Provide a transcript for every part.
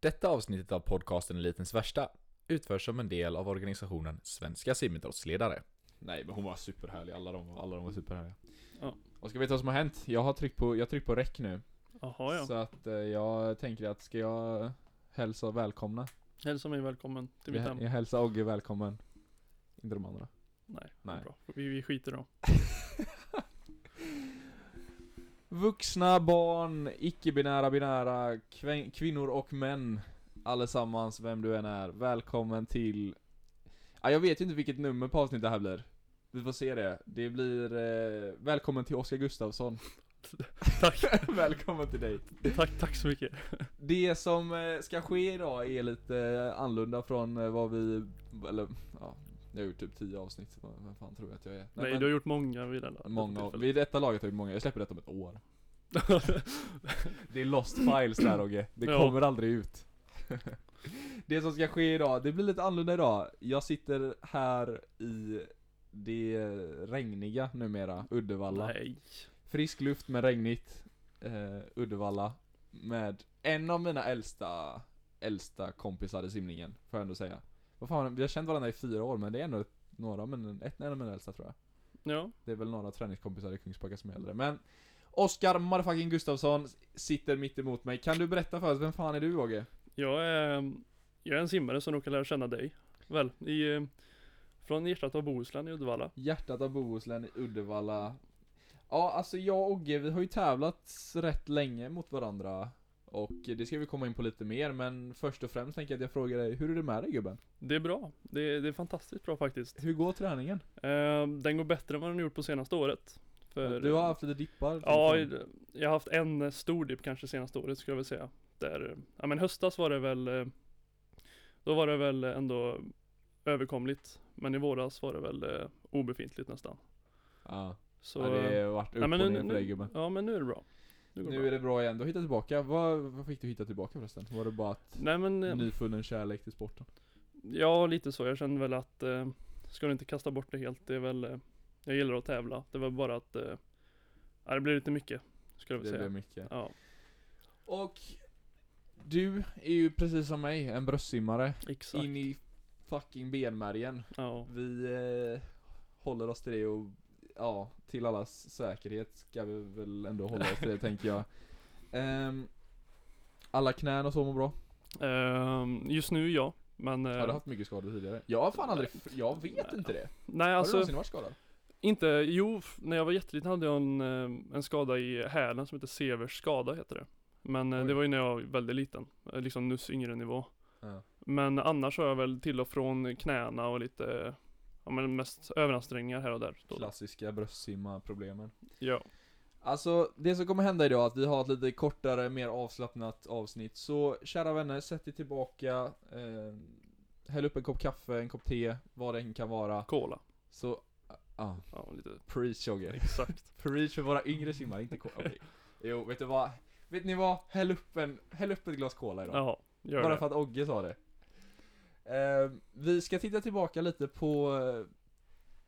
Detta avsnittet av podcasten Elitens Värsta utförs som en del av organisationen Svenska simidrottsledare. Nej, men hon var superhärlig. Alla de, alla de var superhärliga. Ja. Och ska vi veta vad som har hänt? Jag har tryckt på, jag har tryckt på räck nu. Jaha ja. Så att eh, jag tänker att ska jag hälsa välkomna? Hälsa mig välkommen till mitt Jag, hem. jag hälsar Ogge välkommen. Inte de andra. Nej, Nej. Nej. bra. Vi, vi skiter då. Vuxna, barn, icke-binära, binära, kvin- kvinnor och män. Allesammans, vem du än är. Välkommen till... Ja, jag vet ju inte vilket nummer på avsnittet det här blir. Vi får se det. Det blir... Eh, välkommen till Oskar Gustafsson. Tack, välkommen till dig. tack, tack så mycket. Det som eh, ska ske idag är lite annorlunda från eh, vad vi... Eller, ja. Jag har gjort typ 10 avsnitt. Vad fan tror jag att jag är? Nej, men du har gjort många vid den Många, vid detta laget har jag gjort många. Jag släpper detta om ett år. Det är lost files där Ogge, det Ja. kommer aldrig ut Det som ska ske idag, det blir lite annorlunda idag Jag sitter här i det regniga numera, Uddevalla Nej. Frisk luft men regnigt eh, Uddevalla Med en av mina äldsta Äldsta kompisar i simningen, får jag ändå säga Vad fan, vi har känt varandra i fyra år men det är ändå några, men ett, en av mina äldsta tror jag Ja, det är väl några träningskompisar i Kungsbacka som är äldre, men Oskar motherfucking Gustafsson sitter mitt emot mig. Kan du berätta för oss, vem fan är du Åge? jag är, jag är en simmare som råkar lära känna dig. Väl, i, från hjärtat av Bohuslän i Uddevalla. Hjärtat av Bohuslän i Uddevalla. Ja, alltså jag och Ogge, vi har ju tävlat rätt länge mot varandra. Och det ska vi komma in på lite mer, men först och främst tänker jag att jag frågar dig, hur är det med dig gubben? Det är bra. Det, är- det är fantastiskt bra faktiskt. Hur går träningen? Eh, den går bättre än vad den gjort på senaste året. För, Du har haft lite dippar? Ja, jag har haft en stor dipp kanske senaste året skulle jag väl säga. Där, ja men höstas var det väl eh, Då var det väl ändå överkomligt. Men i våras var det väl eh, obefintligt nästan. Ja, Så, ja det har varit upp ja, men och ner för dig gubben. ja men nu är det bra. Nu, det Nu är det bra igen, du har hittat tillbaka. Vad, vad fick du hitta tillbaka förresten? Var det bara att Nej men, eh, nyfunnen kärlek till sporten? ja lite så. Jag känner väl att eh, Ska du inte kasta bort det helt. Det är väl eh, Jag gillar att tävla. Det var bara att eh, det blir lite mycket. Skulle jag Det väl säga. blev mycket. Ja, Och du är ju precis som mig, en bröstsimmare. exakt. In i fucking benmärgen. Ja. Vi eh, håller oss till det och ja, till allas säkerhet ska vi väl ändå hålla oss till det tänker jag. Ehm, alla knän och så mår bra? Ehm, just nu ja. Men eh, Har du haft mycket skador tidigare? Jag har fan aldrig, jag vet inte det. Nej Har du alltså någonsin varit skadad? Inte, jo, när jag var jätteliten hade jag en, eh, en skada i hälen som heter Severs skada heter det. Men eh, Oj. det var ju när jag var väldigt liten, eh, liksom nyss yngre nivå. Ja. Men annars har jag väl till och från knäna och lite, eh, ja men mest överansträngningar här och där. Då. Klassiska bröstsimma problemen. Ja, Alltså, det som kommer hända idag är att vi har ett lite kortare, mer avslappnat avsnitt. Så, kära vänner, sätt er tillbaka, eh, häll upp en kopp kaffe, en kopp te, vad det än kan vara. cola. Så, ah, Ja, lite, preach Jogge. exakt. Preach för våra yngre simmare, inte cola. Okej. Jo, vet du vad? Vet ni vad? Häll upp, en, häll upp ett glas cola idag. Jaha, gör Bara det. för att Ogge sa det. Eh, vi ska titta tillbaka lite på eh,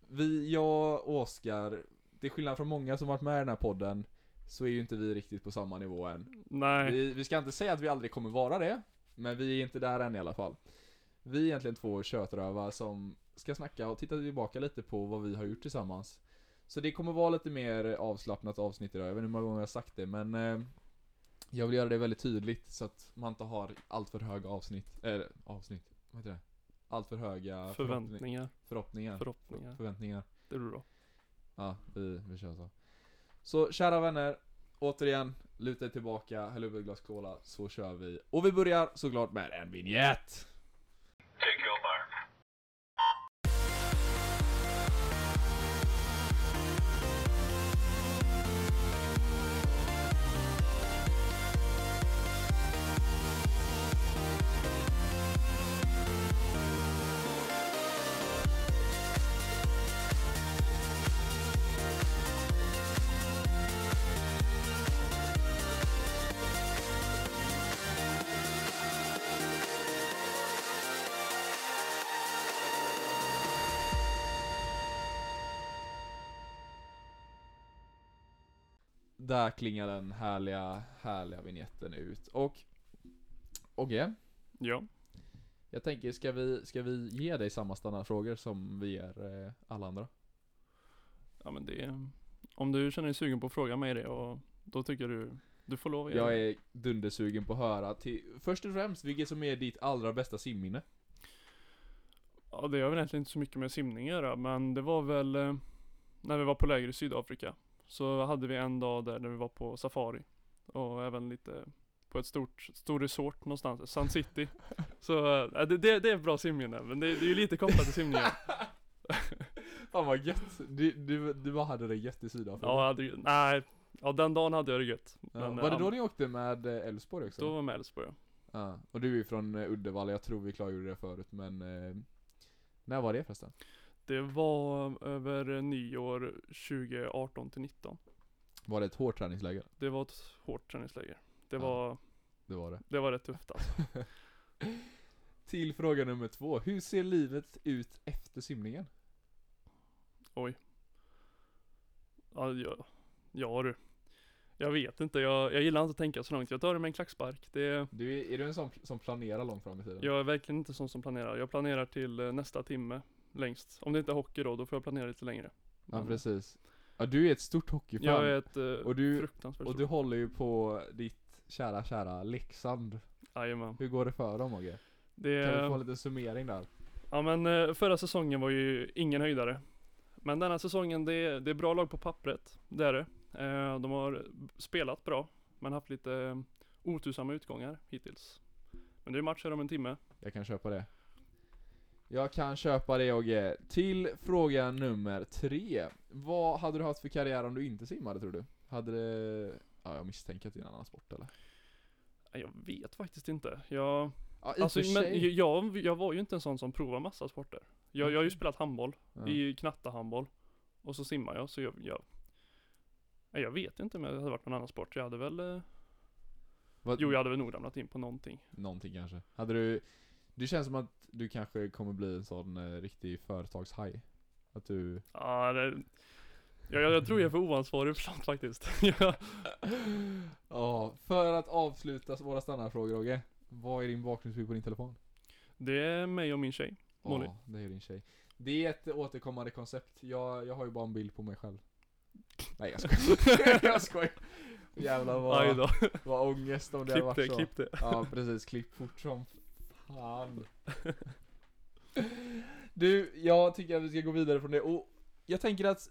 Vi, jag och Oskar Till skillnad från många som varit med i den här podden Så är ju inte vi riktigt på samma nivå än. Nej, vi, vi ska inte säga att vi aldrig kommer vara det Men vi är inte där än i alla fall. Vi är egentligen två kötrövar som ska snacka och titta tillbaka lite på vad vi har gjort tillsammans. Så det kommer vara lite mer avslappnat avsnitt idag, jag vet inte hur många gånger jag har sagt det men eh, Jag vill göra det väldigt tydligt så att man inte har allt för höga avsnitt, eller avsnitt, vad heter det? Allt för höga förväntningar, förhoppningar förhoppningar. Förväntningar Det blir bra. Ja, vi, vi kör så Så kära vänner Återigen, luta er tillbaka, häll upp ett glas cola, så kör vi Och vi börjar såklart med en vignett Där klingar den härliga, härliga vignetten ut och Ogge, Ja. jag tänker, ska vi, ska vi ge dig samma standardfrågor som vi ger eh, alla andra? Ja men det Om du känner dig sugen på att fråga mig det och då tycker du Du får lov att Jag är dundersugen på att höra till, först och främst, vilket som är ditt allra bästa simminne? Ja det har väl egentligen inte så mycket med simning att göra men det var väl eh, När vi var på läger i Sydafrika Så hade vi en dag där när vi var på safari Och även lite På ett stort, stor resort någonstans, Sun City Så äh, det, det, det är ett bra simminne men det, det är ju lite kopplat till simningen Fan vad gött! Du, du, du bara hade det gött i Sydafrika? Ja, jag hade, ju- nej Ja den dagen hade jag det gött Ja, men, var det då ni åkte med eh, Elfsborg också? Då var jag med Älvsborg ja. Ja, och du är från eh, Uddevalla, jag tror vi klargjorde det förut men eh, När var det förresten? Det var över nyår 2018 till 19 Var det ett hårt träningsläger? Det var ett hårt träningsläger Det Ja. var, Det var det det var rätt tufft alltså. Till fråga nummer två, hur ser livet ut efter simningen? Ja, ja, ja du Jag vet inte, jag, jag gillar inte att tänka så långt. Jag tar det med en klackspark. Det, Du, är är du en sån som planerar långt fram i tiden? jag är verkligen inte sån som planerar. Jag planerar till eh, nästa timme längst. Om det inte är hockey då, då får jag planera lite längre. Ja Men precis Ja du är ett stort hockeyfan Jag är ett eh, Och du- fruktansvärt Och du håller ju på ditt kära kära Leksand Jajamän. Hur går det för dem Mogge? Det, Kan vi få en liten summering där? Ja men eh, förra säsongen var ju ingen höjdare. Men denna säsongen, det är, det är bra lag på pappret. Det är det. Eh, de har spelat bra, men haft lite eh, otursamma utgångar hittills. Men det är matcher om en timme. Jag kan köpa det Jag kan köpa det Ogge Till fråga nummer tre Vad hade du haft för karriär om du inte simmade tror du? Hade det... Ja jag misstänker att det är en annan sport eller? Jag vet faktiskt inte. Jag, Ja alltså, men, jag, jag var ju inte en sån som provar massa sporter. Jag, jag har ju Okej. spelat handboll, ja. i knattahandboll. Och så simmar jag, så jag, jag jag vet inte om jag hade varit någon annan sport. Jag hade väl eh, Vad- Jo jag hade väl nog ramlat in på någonting. Någonting kanske Hade du Det känns som att du kanske kommer bli en sån eh, riktig företagshaj Att du Ja, det, jag, jag, jag tror jag är för oansvarig för sånt faktiskt. Ja. Ja, för att avsluta våra standardfrågor Ogge Vad är din bakgrundsbild på din telefon? det är mig och min tjej. Molly. Ja, det är din tjej Det är ett återkommande koncept, jag, jag har ju bara en bild på mig själv Nej jag skojar, jag skojar Jävlar vad, vad ångest om det hade Klipp varit det, så klipp det. Ja precis, klipp fort som fan Du, jag tycker att vi ska gå vidare från det och jag tänker att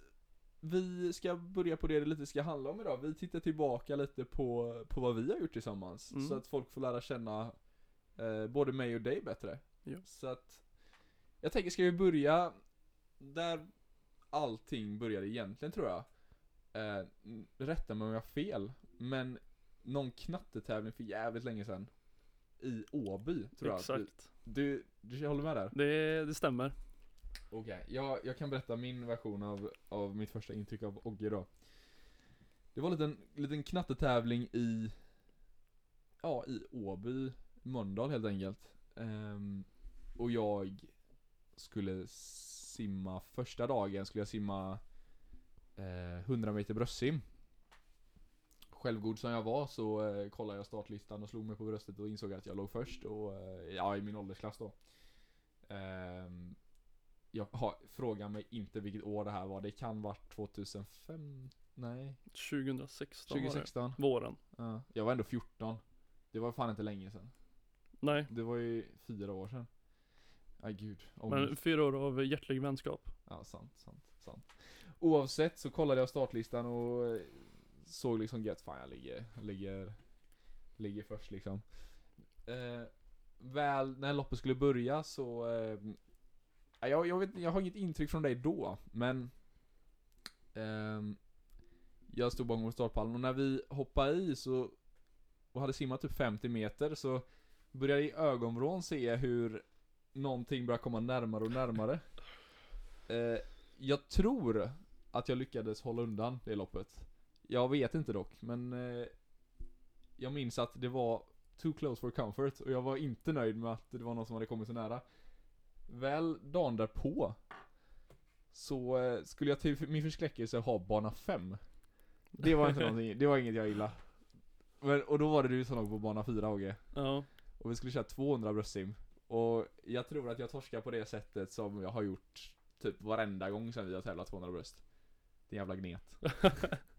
vi ska börja på det det lite ska handla om idag. Vi tittar tillbaka lite på, på vad vi har gjort tillsammans. Mm. Så att folk får lära känna eh, både mig och dig bättre. Ja. Så att jag tänker, ska vi börja där allting började egentligen tror jag. Eh, rätta mig om jag har fel, men någon knattetävling för jävligt länge sedan. I Åby, tror jag. Exakt. Du, du håller med där? Det, det stämmer. Okej, jag, jag kan berätta min version av, av mitt första intryck av Ogge då. Det var en liten, liten knattetävling i, ja i Åby, Mölndal helt enkelt. Ehm, och jag skulle simma, första dagen skulle jag simma eh, 100 meter bröstsim. Självgod som jag var så eh, kollade jag startlistan och slog mig på bröstet och insåg att jag låg först och, eh, ja i min åldersklass då. Ehm, jag har, fråga mig inte vilket år det här var, det kan varit 2005? Nej, 2016 var 2016? det. Våren. Ja, jag var ändå 14 Det var fan inte länge sedan Nej. Det var ju fyra år sedan Aj gud, Men ångest. fyra år av hjärtlig vänskap. Ja, sant, sant, sant Oavsett så kollade jag startlistan och eh, såg liksom gött, fan jag ligger, ligger, ligger först liksom. Eh, Väl när loppet skulle börja så eh, ja, jag, jag, vet, jag har inget intryck från dig då, men ehm, Jag stod bakom startpallen och när vi hoppade i så och hade simmat typ 50 meter så började jag i ögonvrån se hur någonting började komma närmare och närmare. Eh, Jag tror att jag lyckades hålla undan det loppet Jag vet inte dock, men eh, Jag minns att det var too close for comfort och jag var inte nöjd med att det var någon som hade kommit så nära Väl dagen därpå Så eh, skulle jag till min förskräckelse ha bana 5 Det var inte någonting, det var inget jag gillade men, Och då var det du som låg på bana 4 Åge Ja. Och vi skulle köra 200 bröstsim. Och jag tror att jag torskar på det sättet som jag har gjort typ varenda gång sedan vi har tävlat 200 bröst. Din jävla gnet.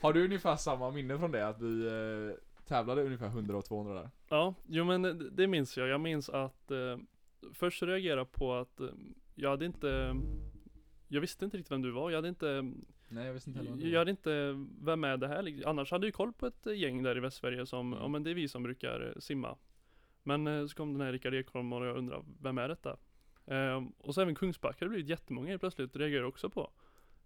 har du ungefär samma minne från det? Att vi eh, tävlade ungefär 100 och 200 där? Ja, jo men det- det minns jag. Jag minns att eh, först reagerade på att eh, jag hade inte Jag visste inte riktigt vem du var. Jag hade inte Nej jag visste inte heller det Jag hade inte Vem är det här? liksom. Annars hade jag koll på ett gäng där i Västsverige som Mm. Ja men det är vi som brukar eh, simma Men eh, så kom den här Rickard Ekholm och jag undrar Vem är detta? Eh, och så även Kungsbacka har det blivit jättemånga helt plötsligt reagerar också på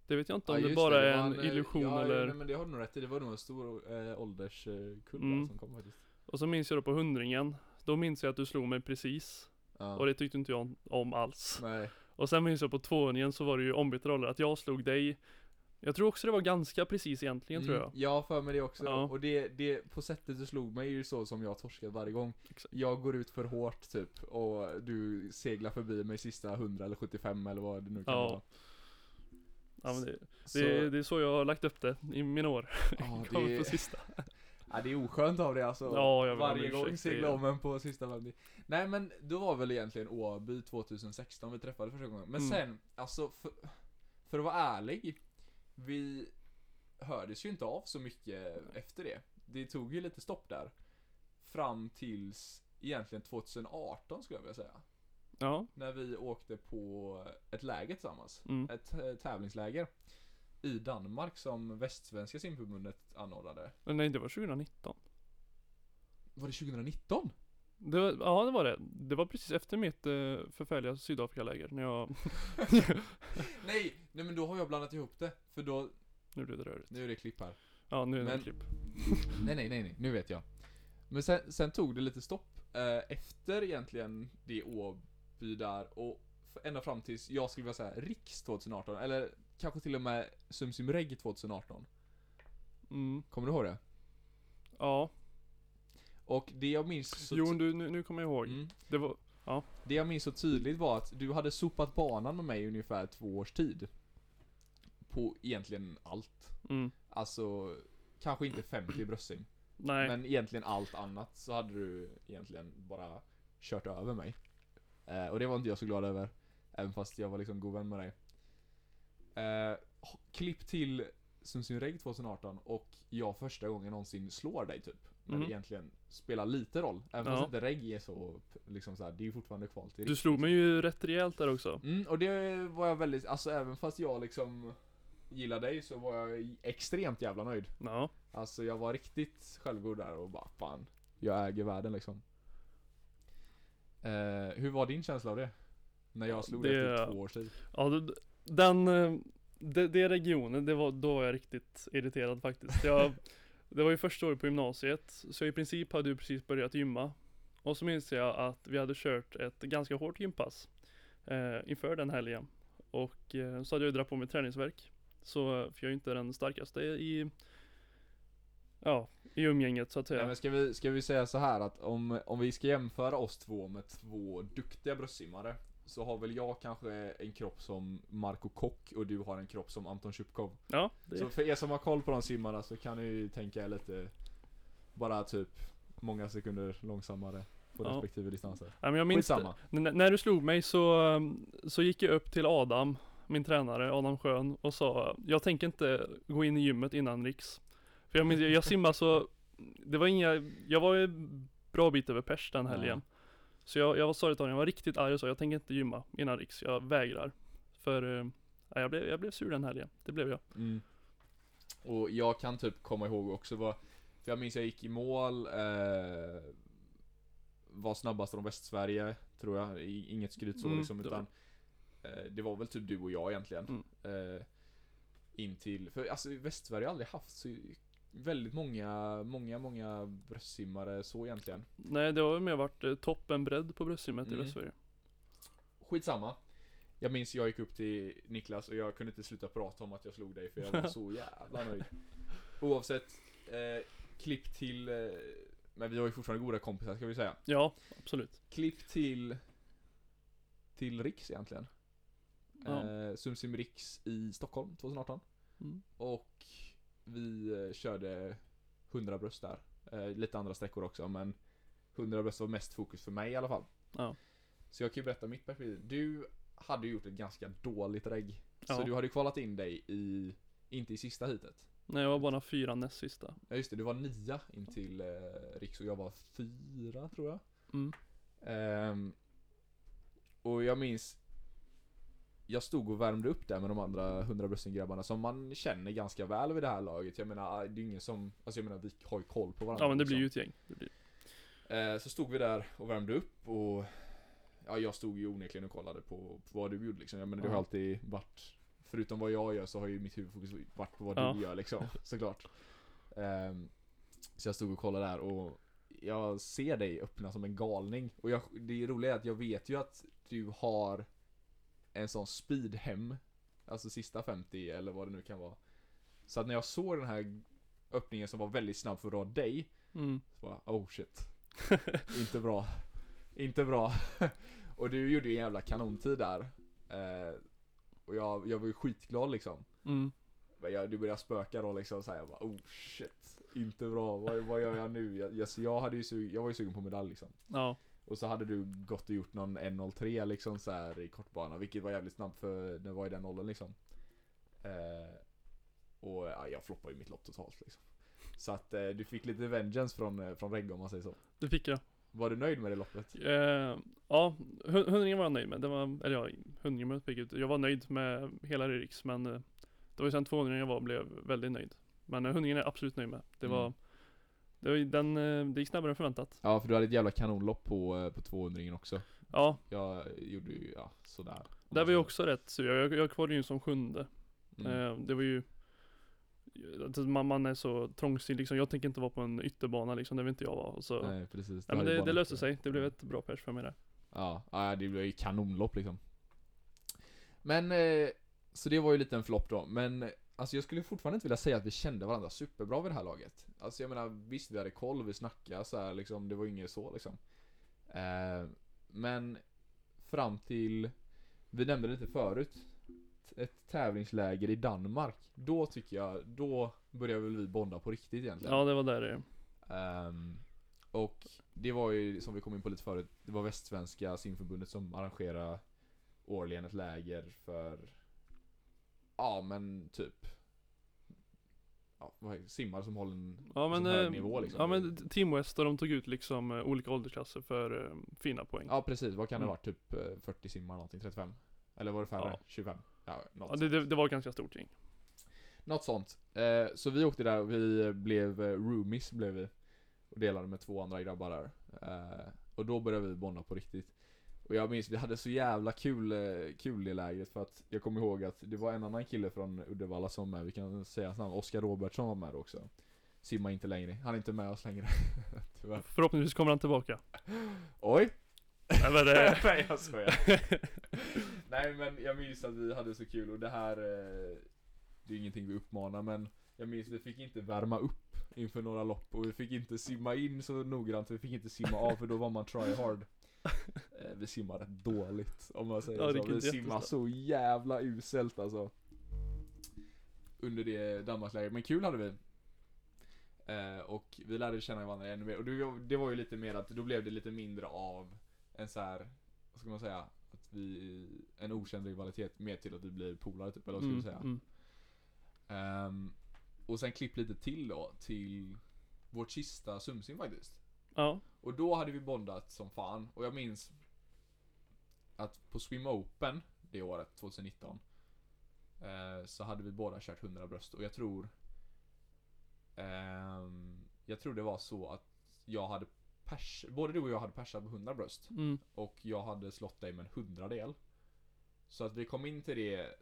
Det vet jag inte om Ja, det bara det är en eh, illusion ja, eller Nej men det har du nog rätt i, det var nog en stor äh, ålderskull Mm. som kom faktiskt. Och så minns jag då på hundringen Då minns jag att du slog mig precis Ja. Och det tyckte inte jag om alls Nej. Och sen minns jag på tvåhundringen så var det ju ombytta roller, att jag slog dig Jag tror också det var ganska precis egentligen tror jag Mm, har för mig det också. Ja. Och det, det, på sättet du slog mig är ju så som jag torskat varje gång. Exakt. Jag går ut för hårt typ, och du seglar förbi mig sista 100 eller 75 eller vad det nu kan Ja. vara. Ja men det, Så, det, det är så jag har lagt upp det i mina år ja, det, på sista ja, det är oskönt av det alltså. Ja, jag Varje gång ursäkt, segla det- om en på sista vändan. Nej men, då var väl egentligen Åby 2016 vi träffade första gången. Men Mm. sen, alltså för, för att vara ärlig, vi hördes ju inte av så mycket efter det. Det tog ju lite stopp där. Fram tills egentligen 2018 skulle jag vilja säga. Ja, När vi åkte på ett läger tillsammans. mm. Ett eh, tävlingsläger. I Danmark som Västsvenska simförbundet anordnade. Nej det var 2019 Var det 2019? det var, Ja det var det, det var precis efter mitt eh, förfärliga Sydafrikaläger när jag Nej, nej men då har jag blandat ihop det. För då, Nu blev det rörigt nu är det klipp här. Ja nu är det Men- en klipp Nej, nej, nej, nej, nu vet jag. Men sen, sen tog det lite stopp eh, efter egentligen det Åby där och ända fram tills, jag skulle vilja säga Riks 2018, eller kanske till och med Sumsim Reg 2018. mm. Kommer du ihåg det? Ja, Och det jag minns så jo du, nu, nu kommer jag ihåg mm, Det var, Det jag minns så tydligt var att du hade sopat banan med mig i ungefär två års tid. På egentligen allt. mm. Alltså, kanske inte 50 bröstsim. Nej, Men egentligen allt annat så hade du egentligen bara kört över mig. Eh, och det var inte jag så glad över. Även fast jag var liksom god vän med dig. Eh, klipp till Sundsvall Reg 2018 och jag första gången någonsin slår dig typ. När det egentligen spelar lite roll. Även fast Ja. inte Reg är så, liksom så här, det är ju fortfarande kval till du slog mig ju rätt rejält där också Mm, och det var jag väldigt, alltså även fast jag liksom gillar dig så var jag extremt jävla nöjd. Ja, Alltså jag var riktigt självgod där och bara fan, jag äger världen liksom. Eh, hur var din känsla av det? När jag slog Det- det efter två års tid. ja den eh, det, det regionen, det var, då var jag riktigt irriterad faktiskt jag, Det var ju första året på gymnasiet, så i princip hade du precis börjat gymma Och så minns jag att vi hade kört ett ganska hårt gympass eh, Inför den helgen Och eh, så hade jag ju dragit på mig träningsverk Så, för jag är ju inte den starkaste i Ja, i umgänget så att säga Nej, men ska, vi, ska vi säga så här att om, om vi ska jämföra oss två med två duktiga bröstsimmare så har väl jag kanske en kropp som Marco Kock och du har en kropp som Anton Tjupkov. Ja, det, Så för er som har koll på de simmarna så kan ni ju tänka er lite Bara typ många sekunder långsammare på Ja. respektive distanser. ja, men jag minns. Skitsamma. När du slog mig så, så gick jag upp till Adam, min tränare, Adam Schön, och sa Jag tänker inte gå in i gymmet innan Riks. För jag, minns- jag simmade så, det var inga, jag var ju bra bit över pers den helgen. Så jag, jag sa det till honom, jag var riktigt arg och sa jag tänker inte gymma innan Riks, jag vägrar. För ja, jag, blev, jag blev sur den helgen, det blev jag. Mm. Och jag kan typ komma ihåg också vad För jag minns jag gick i mål eh, Var snabbast från Västsverige Tror jag, I- inget skryt så Mm, liksom det var- utan eh, Det var väl typ du och jag egentligen Mm. eh, In till, för alltså Västsverige har aldrig haft så Väldigt många, många, många bröstsimmare så egentligen Nej det har ju mer varit eh, topp än bredd på bröstsimmet i Mm. Västsverige. Skitsamma Jag minns jag gick upp till Niklas och jag kunde inte sluta prata om att jag slog dig för jag var så jävla nöjd Oavsett eh, Klipp till eh, Men vi var ju fortfarande goda kompisar ska vi säga Ja, absolut. Klipp till Till Riks egentligen Ja. eh, Sumsim Riks i Stockholm 2018 Mm. Och Vi eh, körde 100 bröst där eh, Lite andra sträckor också men 100 bröst var mest fokus för mig i alla fall. Ja. Så jag kan ju berätta mitt perspektiv. Du hade gjort ett ganska dåligt regg. Så Ja. du hade kvalat in dig i, inte i sista hitet. Nej, jag var bara fyra näst sista. Ja just det, du var nia in till eh, Riks och jag var fyra tror jag. Mm. Ehm, och jag minns Jag stod och värmde upp där med de andra 100 grabbarna som man känner ganska väl vid det här laget. Jag menar, det är ingen som, alltså jag menar vi har ju koll på varandra. Ja men det blir liksom. ju ett gäng. Blir. Eh, så stod vi där och värmde upp och Ja jag stod ju onekligen och kollade på, på vad du gjorde liksom. Jag menar det har alltid varit Förutom vad jag gör så har ju mitt huvudfokus varit på vad Ja. du gör liksom, såklart. Ehm, så jag stod och kollade där och jag ser dig öppna som en galning. Och jag, det roliga är att jag vet ju att du har en sån speed hem. Alltså sista 50 eller vad det nu kan vara. Så att när jag såg den här öppningen som var väldigt snabb för att vara dig. Mm. Så bara, oh shit. Inte bra. Inte bra. och du gjorde ju en jävla kanontid där. Eh, och jag, jag var ju skitglad liksom. Mm. Men jag, du började spöka då liksom såhär, jag bara, oh shit. Inte bra, vad, vad gör jag nu? Jag, jag, så jag, hade ju jag var ju sugen på medalj liksom. Ja. Och så hade du gått och gjort någon 1.03 liksom så här i kortbana, vilket var jävligt snabbt för det var i den åldern liksom. Eh, och ja, jag floppade ju mitt lopp totalt liksom. Så att eh, du fick lite vengeance från, eh, från Regge om man säger så. Det fick jag. Var du nöjd med det loppet? Eh, ja, hu- hundringen var jag nöjd med. Det var, eller ja, hundringen med ut. Jag var nöjd med hela Riks men eh, det var ju sen 200 jag var blev väldigt nöjd. Men eh, hundringen är jag absolut nöjd med. Det Mm. Det var den, eh, det gick snabbare än förväntat. Ja, för du hade ett jävla kanonlopp på, eh, på 200 också. Ja, Jag gjorde ju, ja, sådär. där var jag också rätt sur. Jag, jag kvalade ju som sjunde. Mm. Eh, det var ju att man, man är så trångsynt liksom. Jag tänker inte vara på en ytterbana liksom, det vill inte jag vara. Så, nej, Nej, precis. men hade det, bara det löste sig. Det blev ett bra pers för mig där. Ja, ja det blev ju kanonlopp liksom. Men, så det var ju lite en flopp då, men Alltså jag skulle fortfarande inte vilja säga att vi kände varandra superbra vid det här laget. Alltså jag menar, visst vi hade koll, vi snackade så här, liksom, det var inget så liksom. Eh, men fram till, vi nämnde det lite förut, ett tävlingsläger i Danmark. Då tycker jag, då började väl vi bonda på riktigt egentligen. Ja, det var där det Ehm, och det var ju, som vi kom in på lite förut, det var Västsvenska simförbundet som arrangerade årligen ett läger för, ja men typ, ja, simmare som håller en Ja men, hög eh, nivå liksom. ja men Team West och de tog ut liksom eh, olika åldersklasser för eh, fina poäng. Ja precis, vad kan det Mm. vara? Typ eh, 40 simmar någonting, 35? Eller var det färre? Ja. 25? Ja, något, Ja, det, det, det var ganska stort gäng. något sånt. Eh, så vi åkte där och vi blev eh, roomies blev vi. Och delade med två andra grabbar där. Eh, och då började vi bonda på riktigt. Och jag minns, vi hade så jävla kul, eh, kul i lägret för att jag kommer ihåg att det var en annan kille från Uddevalla som var med, vi kan säga hans namn, Oskar Robertsson var med också. Simma inte längre, han är inte med oss längre. Tyvärr. Förhoppningsvis kommer han tillbaka. Oj! Eller det, Nej jag skojar. Nej men jag minns att vi hade så kul och det här eh, Det är ingenting vi uppmanar men Jag minns vi fick inte värma upp inför några lopp och vi fick inte simma in så noggrant, vi fick inte simma av för då var man try hard Vi simmade rätt dåligt om man säger Ja, så, vi jättesnabbt. så jävla uselt alltså Under det Danmarkslägret, men kul hade vi eh, Och vi lärde känna varandra ännu mer och det, det var ju lite mer att då blev det lite mindre av en så här, vad ska man säga? Att vi, en okänd rivalitet mer till att vi blir polare typ, eller vad ska mm, säga? mm. Ehm, och sen klipp lite till då, till vårt sista sumsim faktiskt. Ja, Och då hade vi bondat som fan, och jag minns att på Swim Open det året, 2019, eh, så hade vi båda kört 100 bröst och jag tror ehm, Jag tror det var så att jag hade pers, både du och jag hade persat på 100 bröst mm, och jag hade slått dig med en hundradel. Så att vi kom in till det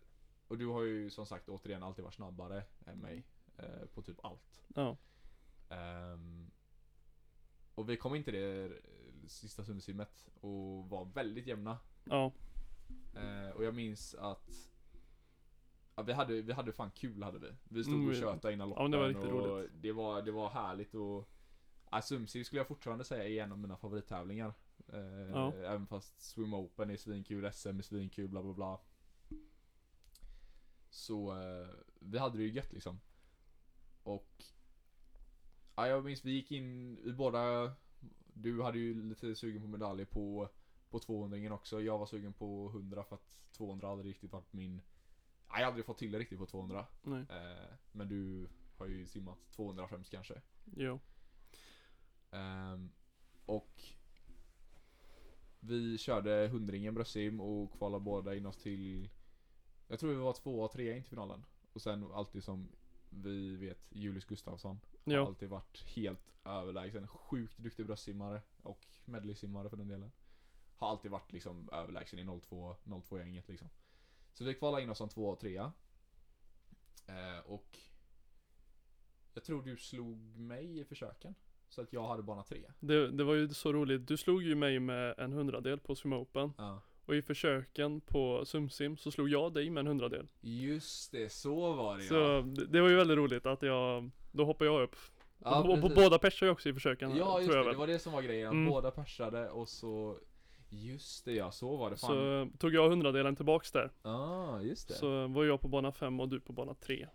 och du har ju som sagt återigen alltid varit snabbare än mig eh, på typ allt. ja. Ehm, och vi kom in till det eh, sista sumsimmet och var väldigt jämna. Ja, Eh, och jag minns att ja, vi, hade, vi hade fan kul hade vi. Vi stod Mm, och tjötade innan ja, loppen men det var riktigt och roligt. Det var, det var härligt och ja, Sumsim skulle jag fortfarande säga är en av mina favorittävlingar. Eh, Ja. Även fast Swim Open är svinkul, SM är svinkul, bla bla bla. Så eh, vi hade det ju gött liksom. Och ja, jag minns vi gick in, vi båda Du hade ju lite sugen på medaljer på, på 200 också. Jag var sugen på 100 för att 200 hade riktigt varit min... Jag har aldrig fått till det riktigt på 200. Nej, Eh, men du har ju simmat 200 främst kanske. jo. Ehm, och vi körde hundringen bröstsim och kvalade båda in oss till Jag tror vi var två och tre in till finalen. Och sen alltid som vi vet Julius Gustafsson har Ja, alltid varit helt överlägsen. Sjukt duktig bröstsimmare och medleysimmare för den delen. Har alltid varit liksom överlägsen i 02, 02 gänget liksom. Så vi kvalade in oss som två och trea. Eh, och jag tror du slog mig i försöken. Så att jag hade bana tre. det, det var ju så roligt. Du slog ju mig med en hundradel på Swim Open. Ja. Och i försöken på SumSim så slog jag dig med en hundradel. Just det, så var det Så ja. det, det var ju väldigt roligt att jag, då hoppade jag upp. ja och, och båda persade ju också i försöken. Ja just det, det var det som var grejen. Mm. Båda persade och så Just det ja, så var det. Fan. Så tog jag hundradelen tillbaks där. ah, just det. Så var jag på bana 5 och du på bana 3.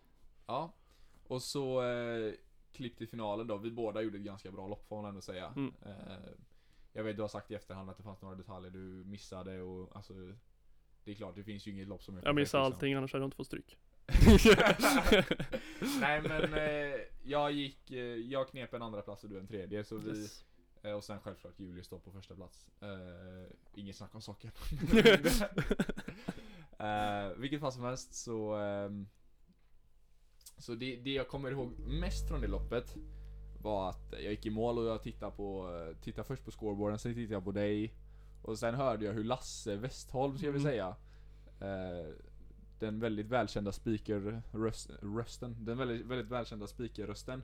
Ja. Och så eh, klipp till finalen då. Vi båda gjorde ett ganska bra lopp får man ändå säga. Mm. Eh, jag vet du har sagt i efterhand att det fanns några detaljer du missade och alltså Det är klart, det finns ju inget lopp som är Jag missade liksom. allting annars hade jag inte fått stryk. Nej men eh, jag gick, eh, jag knep en andra plats och du en tredje så vi Yes. eh, Och sen självklart Julius då på första plats eh, Inget snack om saken eh, Vilket fall som helst så ehm, Så det, det jag kommer ihåg mest från det loppet Var att jag gick i mål och jag tittade på Tittade först på scoreboarden, sen tittade jag på dig Och sen hörde jag hur Lasse Westholm ska vi Mm. säga eh, Den väldigt välkända speakerrösten Den väldigt, väldigt välkända speakerrösten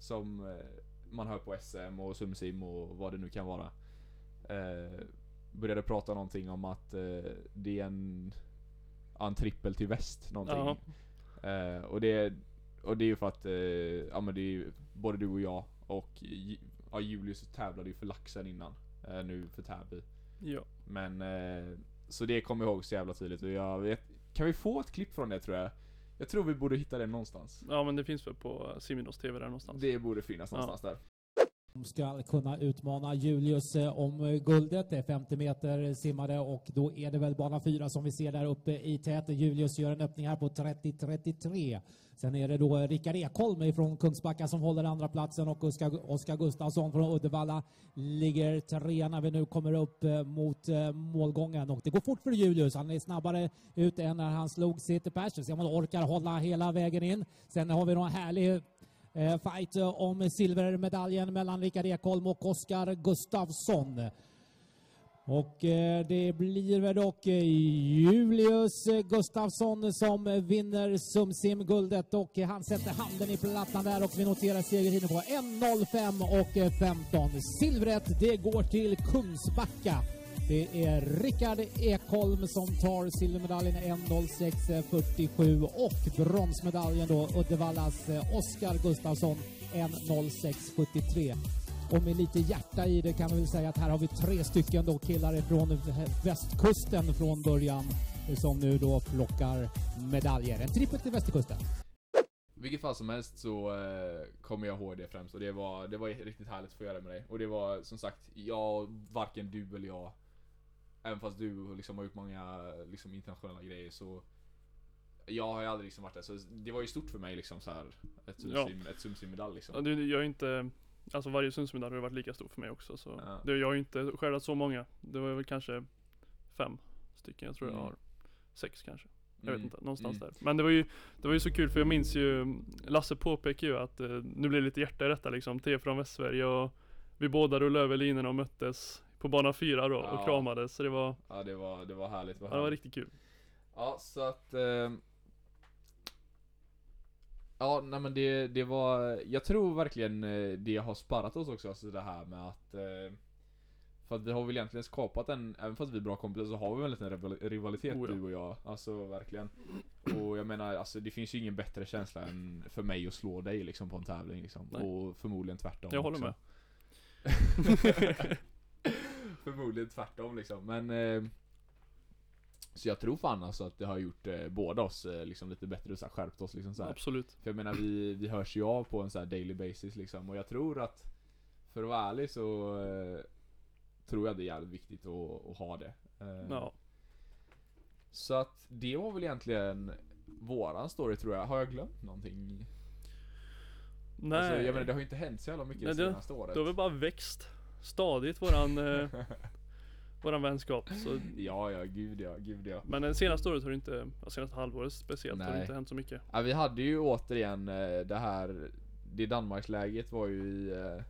Som eh, man hör på SM och SumSim och vad det nu kan vara eh, Började prata någonting om att eh, det är en En trippel till väst någonting Ja. Eh, och det Och det är ju för att, eh, ja men det är ju både du och jag och ja, Julius tävlade ju för laxen innan. Eh, nu för Täby. Ja. Men, eh, så det kommer jag ihåg så jävla tydligt och jag vet, kan vi få ett klipp från det tror jag? Jag tror vi borde hitta det någonstans. ja men det finns väl på Siminos TV där någonstans. Det borde finnas Ja. någonstans där. Ska kunna utmana Julius eh, om eh, guldet. Det är 50 meter simmade och då är det väl bana 4 som vi ser där uppe i täten. Julius gör en öppning här på 30-33. Sen är det då eh, Rickard Ekholm från Kungsbacka som håller andra platsen och Oskar, Oskar Gustafsson från Uddevalla ligger trea när vi nu kommer upp mot målgången. Och det går fort för Julius. Han är snabbare ut än när han slog sitt pers. Se om han orkar hålla hela vägen in. Sen har vi någon härlig Eh, fight eh, om silvermedaljen mellan Rickard Ekholm och Oskar Gustafsson. Och eh, det blir väl dock Julius Gustafsson som vinner SumSim-guldet och han sätter handen i plattan där och vi noterar segertiden på 1.05 och 15. Silvret det går till Kungsbacka. Det är Rickard Ekholm som tar silvermedaljen 1.06.47 och bronsmedaljen då Uddevallas eh, Oskar Gustafsson 1.06.73. Och med lite hjärta i det kan vi väl säga att här har vi tre stycken då killar från västkusten från början eh, som nu då plockar medaljer. En trippel till västkusten. vilket fall som helst så eh, kommer jag ihåg det främst och det var, det var riktigt härligt att få göra med dig. Och det var som sagt, jag, varken du eller jag, även fast du liksom har gjort många liksom, internationella grejer så jag har ju aldrig liksom varit där, så det var ju stort för mig liksom så här ett Ja. sumsim, ett sumsim-medalj liksom. Ja, det- Jag är inte, alltså varje Sundsmedalj har varit lika stor för mig också så. Ja. Det, jag har ju inte skördat så många. Det var väl kanske fem stycken. Jag tror jag Mm. har sex kanske. Jag Mm, vet inte, någonstans mm. där. Men det var ju, det var ju så kul för jag minns ju, Lasse påpekade ju att eh, nu blir det lite hjärta i detta liksom. T från Västsverige och vi båda rullade över linorna och möttes på bana fyra då Ja. och kramades. Så det var, Ja det var, det var härligt. Det var ja, det var riktigt kul. Ja, så att... Eh, ja, nej men det, det var... Jag tror verkligen eh, det har sparrat oss också, alltså det här med att... Eh, för att vi har väl egentligen skapat en, även fast vi är bra kompisar så har vi väl en liten rival- rivalitet Oh ja. du och jag. Alltså verkligen. Och jag menar, alltså det finns ju ingen bättre känsla än för mig att slå dig liksom på en tävling liksom. Nej. Och förmodligen tvärtom Jag håller också. med. Förmodligen tvärtom liksom, men eh, Så jag tror fan alltså att det har gjort eh, båda oss eh, liksom lite bättre och så här, skärpt oss liksom så här. Absolut. För jag menar vi, vi hörs ju av på en så här daily basis liksom och jag tror att för att vara ärlig så eh, tror jag det är jävligt viktigt att, att ha det. Eh, Ja. Så att det var väl egentligen våran story tror jag. Har jag glömt någonting? Nej, Alltså, jag menar det har ju inte hänt så jävla mycket Nej, det det- senaste året. det har väl bara växt stadigt våran, eh, våran vänskap. Så, Ja, ja, gud ja, gud ja. men det senaste året har det inte, ja, senaste halvåret speciellt, har det Nej. inte hänt så mycket. ja. Vi hade ju återigen eh, det här, det Danmarksläget var ju i, eh,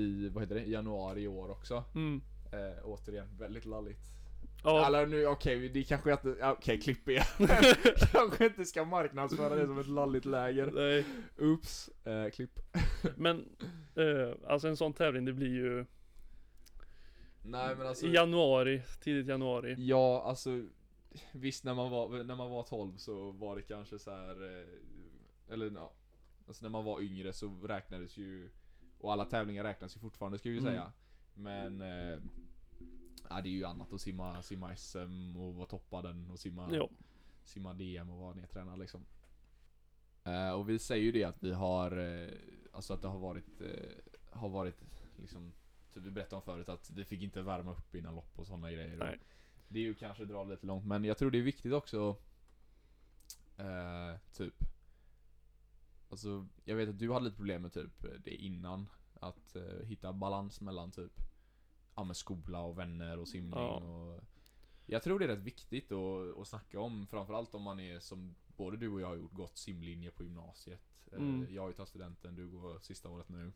i, vad heter det, i januari i år också. Mm. Eh, återigen, väldigt lalligt. Ja, Eller nu, okej, det kanske inte, okej klipp igen. kanske inte ska marknadsföra det som ett lalligt läger. nej. Oops, eh, klipp. Men, eh, alltså en sån tävling det blir ju Nej men alltså. i januari, tidigt januari. Ja, alltså Visst när man var, när man var 12 så var det kanske så här. eh, Eller ja Alltså när man var yngre så räknades ju Och alla tävlingar räknas ju fortfarande ska vi ju Mm. säga Men eh, Ja det är ju annat att simma, simma SM och vara toppad och simma. Simma DM och vara nedtränad liksom eh, Och vi säger ju det att vi har eh, Alltså att det har varit eh, Har varit liksom Typ vi berättade om förut att det fick inte värma upp innan lopp och sådana grejer Nej. Det är ju kanske dra lite långt men jag tror det är viktigt också Typ Alltså jag vet att du hade lite problem med typ det innan Att hitta balans mellan typ Ja med skola och vänner och simning Ja. och Jag tror det är rätt viktigt att, att snacka om framförallt om man är som Både du och jag har gjort gått simlinje på gymnasiet Eh, Mm. Jag har ju tagit studenten, du går sista året nu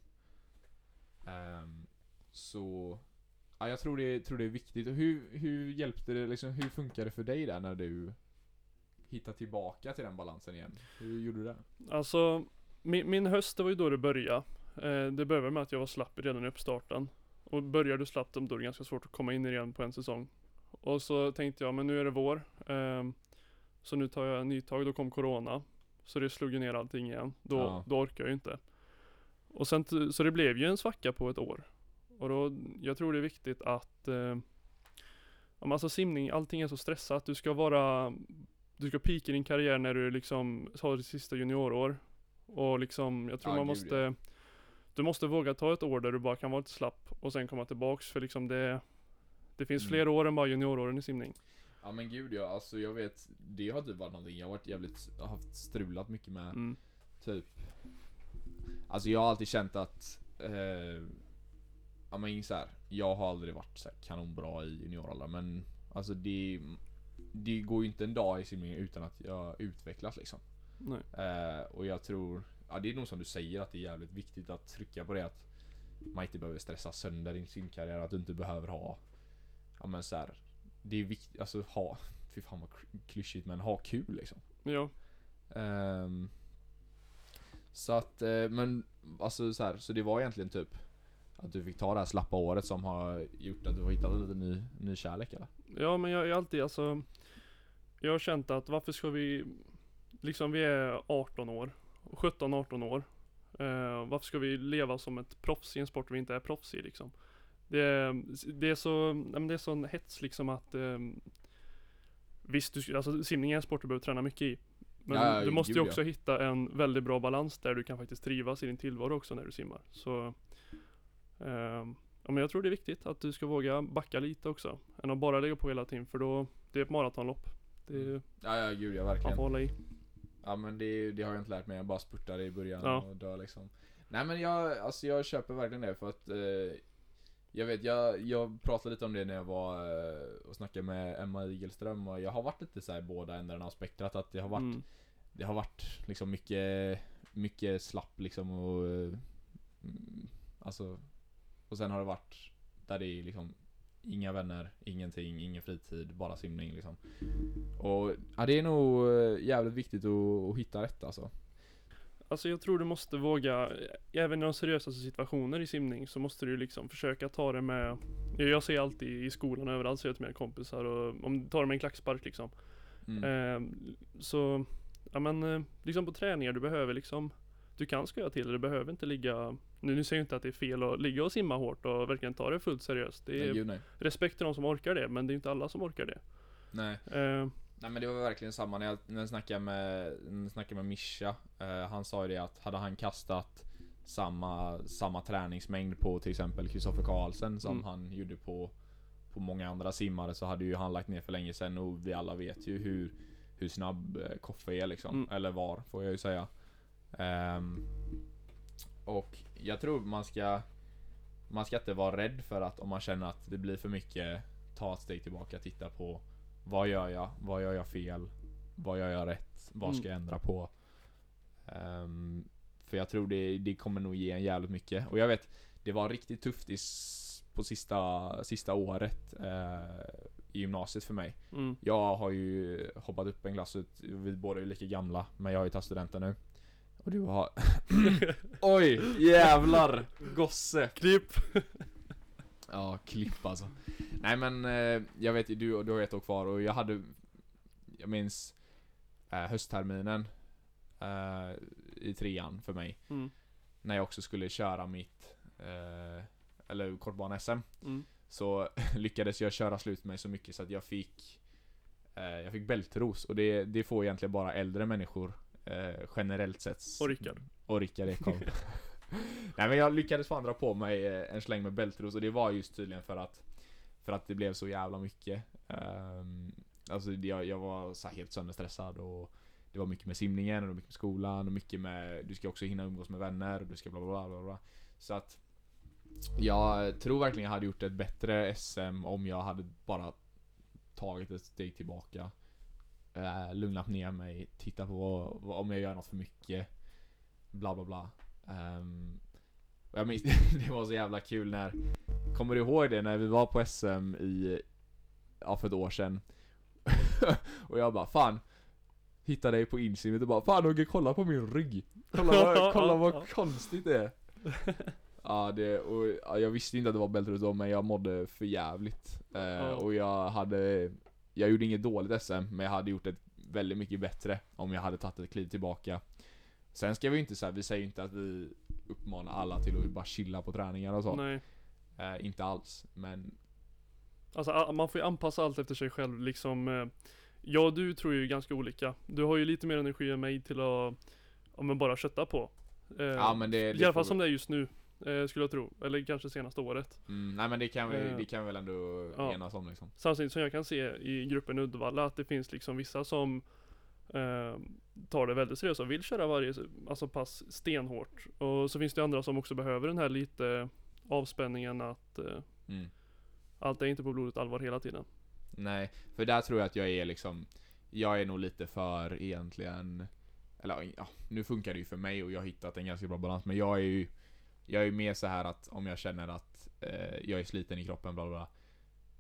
Ehm, Så Ja, jag tror det, tror det är viktigt. Hur, hur hjälpte det, liksom, hur funkar det för dig där när du hittade tillbaka till den balansen igen? Hur gjorde du det? Alltså, min, min höst det var ju då det började. Eh, det började med att jag var slapp redan i uppstarten. Och börjar du slappt då är det ganska svårt att komma in i det igen på en säsong. Och så tänkte jag, men nu är det vår. ehm, så nu tar jag en ny tag, då kom Corona. Så det slog ju ner allting igen. Då, Ja. då orkar jag ju inte. Och sen, så det blev ju en svacka på ett år. Och då, jag tror det är viktigt att eh, alltså simning, allting är så stressat. Du ska vara Du ska peaka din karriär när du liksom har ditt sista juniorår. Och liksom, jag tror Ja, man måste ja. Du måste våga ta ett år där du bara kan vara lite slapp och sen komma tillbaks för liksom det Det finns Mm. fler år än bara junioråren i simning. Ja men gud ja, alltså jag vet, det har typ varit någonting jag har varit jävligt, haft strulat mycket med. Mm. Typ Alltså jag har alltid känt att eh, Ja men så här, jag har aldrig varit så här kanonbra i junioråldern men Alltså det Det går ju inte en dag i simning utan att jag utvecklas liksom Nej. eh, Och jag tror Ja det är nog som du säger att det är jävligt viktigt att trycka på det att Man inte behöver stressa sönder din simkarriär, att du inte behöver ha Ja men så här, Det är viktigt, alltså ha Fy fan vad klyschigt men ha kul liksom Ja. Ehm, så att, eh, men alltså så här, så det var egentligen typ att du fick ta det här slappa året som har gjort att du har hittat lite ny, ny kärlek eller? Ja men jag är alltid alltså Jag har känt att varför ska vi Liksom vi är 18 år 17-18 år eh, Varför ska vi leva som ett proffs i en sport vi inte är proffs i liksom Det är, det är så, det är sån hets liksom att eh, Visst, du, alltså simning är en sport du behöver träna mycket i Men Ja, du måste ju gud, ja. också hitta en väldigt bra balans där du kan faktiskt trivas i din tillvaro också när du simmar Så eh, Ja men jag tror det är viktigt att du ska våga backa lite också. Än att bara lägga på hela tiden för då, det är ett maratonlopp. Det, Ja, ja gud ja man verkligen. får hålla i. Ja men det, det har jag inte lärt mig, jag bara spurtade i början Ja. och dör liksom. Nej men jag, alltså jag köper verkligen det för att eh, Jag vet, jag, jag pratade lite om det när jag var eh, och snackade med Emma Igelström och jag har varit lite så här båda ändarna av spektrat att det har varit Mm. Det har varit liksom mycket, mycket slapp liksom och eh, mm, Alltså Och sen har det varit Där det är liksom Inga vänner, ingenting, ingen fritid, bara simning liksom. Och ja, det är nog eh, jävligt viktigt att, att hitta rätt alltså. Alltså jag tror du måste våga, även i de seriösaste situationer i simning så måste du liksom försöka ta det med Jag ser alltid i skolan och överallt säger jag till mina kompisar och om du tar det med en klackspark liksom. Mm. eh, Så, ja men eh, liksom på träningar du behöver liksom Du kan skoja till det, du behöver inte ligga nu, nu säger jag inte att det är fel att ligga och simma hårt och verkligen ta det fullt seriöst Det Nej är gud nej respekt till de som orkar det men det är inte alla som orkar det Nej eh, Nej men det var verkligen samma när jag, när jag snackade med, när jag snackade med Mischa eh, Han sa ju det att hade han kastat samma, samma träningsmängd på till exempel Kristoffer Karlsen som Mm. han gjorde på på många andra simmare så hade ju han lagt ner för länge sedan och vi alla vet ju hur hur snabb eh, Koffe är liksom. Mm. Eller var, får jag ju säga. Ehm, och jag tror man ska Man ska inte vara rädd för att om man känner att det blir för mycket Ta ett steg tillbaka, titta på Vad gör jag? Vad gör jag fel? Vad gör jag rätt? Vad ska Mm. jag ändra på? Ehm, för jag tror det, det kommer nog ge en jävligt mycket. Och jag vet, det var riktigt tufft i, på sista, sista året eh, i gymnasiet för mig. Mm. Jag har ju hoppat upp en klass vi båda är lika gamla, men jag har ju tagit studenten nu. Och du har... Oj! Jävlar! Gosse! Klipp! Ja, klipp alltså. Nej men, eh, jag vet ju, du, du har ett år kvar och jag hade Jag minns eh, höstterminen eh, I trean för mig. Mm. När jag också skulle köra mitt eh, Eller kortbana-SM. Mm. Så lyckades jag köra slut mig så mycket så att jag fick Jag fick bältros och det, det får egentligen bara äldre människor eh, Generellt sett Och Rickard. Och Rickard Ekholm Nej men jag lyckades fan dra på mig eh, en släng med bältros och det var just tydligen för att För att det blev så jävla mycket um, Alltså jag, jag var så helt sönderstressad och Det var mycket med simningen och det var mycket med skolan och mycket med Du ska också hinna umgås med vänner och du ska bla bla bla bla, bla. Så att Jag tror verkligen jag hade gjort ett bättre SM om jag hade bara Tagit ett steg tillbaka eh, Lugnat ner mig, titta på vad, vad, om jag gör något för mycket Bla bla bla. Och jag minns, det var så jävla kul när Kommer du ihåg det? När vi var på SM i Ja för ett år sedan. Och jag bara fan Hittade dig på insimmet och bara Fan Hugge kolla på min rygg. Kolla vad, kolla vad konstigt det är. Ja det, och ja, jag visste inte att det var då men jag mådde för jävligt. Eh. Och jag hade Jag gjorde inget dåligt SM men jag hade gjort ett väldigt mycket bättre Om jag hade tagit ett kliv tillbaka Sen ska vi ju inte säga, vi säger ju inte att vi uppmanar alla till att bara chilla på träningar och så Nej. eh, Inte alls, men Alltså man får ju anpassa allt efter sig själv liksom. eh, Jag och du tror ju ganska olika. Du har ju lite mer energi än mig till att, ja men bara kötta på. Eh, Ja men det, I det alla får fall som det är just nu. Eh, skulle jag tro. Eller kanske senaste året. mm, Nej men det kan vi, Eh, det kan vi väl ändå ja. enas om liksom Samtidigt som jag kan se i gruppen Uddevalla att det finns liksom vissa som eh, tar det väldigt seriöst och vill köra varje alltså pass stenhårt. Och så finns det andra som också behöver den här lite avspänningen att eh, mm. allt är inte på blodigt allvar hela tiden. Nej, för där tror jag att jag är liksom Jag är nog lite för egentligen Eller ja, nu funkar det ju för mig och jag har hittat en ganska bra balans men jag är ju Jag är ju mer så här att om jag känner att eh, jag är sliten i kroppen bla bla bla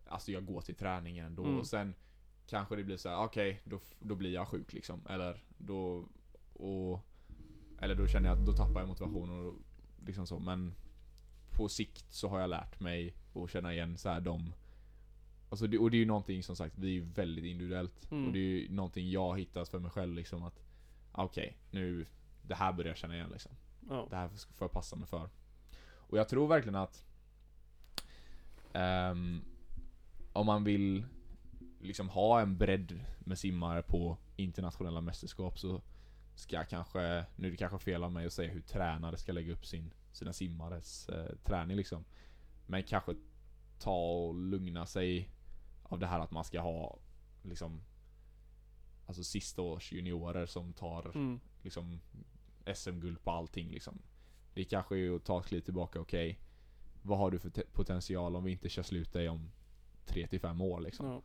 Alltså jag går till träningen då Mm. och sen Kanske det blir så här: okej då, då blir jag sjuk liksom Eller då och Eller då känner jag att då tappar jag motivationen och liksom så men På sikt så har jag lärt mig att känna igen så här de Alltså det, och det är ju någonting som sagt, vi är ju väldigt individuellt. Mm. Och det är ju någonting jag har hittat för mig själv liksom att Okej, nu Det här börjar jag känna igen liksom. Ja. Det här får jag passa mig för. Och jag tror verkligen att ehm, Om man vill liksom ha en bredd med simmare på internationella mästerskap så ska jag kanske, nu är det kanske fel av mig att säga hur tränare ska lägga upp sin, sina simmares eh, träning liksom. Men kanske ta och lugna sig av det här att man ska ha liksom Alltså sista års juniorer som tar Mm. liksom SM-guld på allting liksom. Det kanske är att ta ett kliv tillbaka, okej. vad har du för te- potential om vi inte kör slut dig om 3 till 5 år liksom? Ja.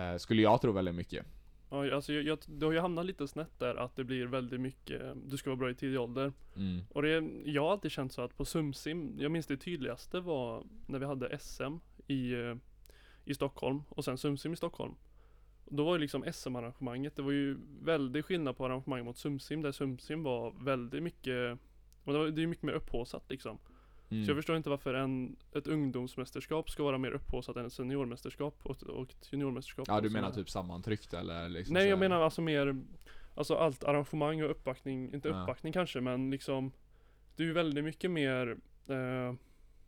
Eh, skulle jag tro väldigt mycket. Ja, alltså jag, jag, det har ju hamnat lite snett där att det blir väldigt mycket, du ska vara bra i tidig ålder. Mm. Och det, jag har alltid känt så att på Sumsim, jag minns det tydligaste var när vi hade SM i, eh, i Stockholm och sen Sumsim i Stockholm. Då var ju liksom SM-arrangemanget, det var ju väldigt skillnad på arrangemang mot Sumsim där Sumsim var väldigt mycket och det, var, det är ju mycket mer upphaussat liksom. Mm. Så jag förstår inte varför en, ett ungdomsmästerskap ska vara mer upphaussat än ett seniormästerskap och, och ett juniormästerskap. Ja du menar typ sammantryckt eller liksom Nej jag menar alltså mer Alltså allt arrangemang och uppbackning, inte Ja. uppbackning kanske men liksom Det är ju väldigt mycket mer eh,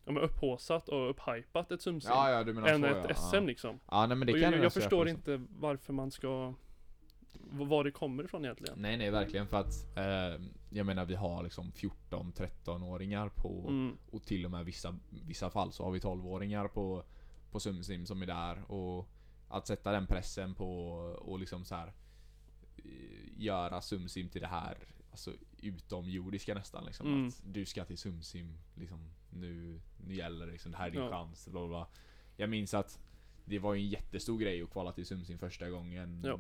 Ja men upphaussat och upphypat ett sumsim Ja ja du menar Än så ett ja. SM ja. liksom Ja nej men det och kan jag, jag förstår göra inte varför man ska var det kommer ifrån egentligen. Nej nej verkligen för att eh, Jag menar vi har liksom 14-13-åringar på Mm, Och till och med vissa, vissa fall så har vi 12-åringar på På SumSim som är där och Att sätta den pressen på och liksom så här eh, Göra SumSim till det här Alltså utomjordiska nästan liksom Mm. att Du ska till SumSim liksom Nu, nu gäller det liksom, det här är din Ja. chans bla, bla. Jag minns att Det var en jättestor grej att kvala till SumSim första gången Ja.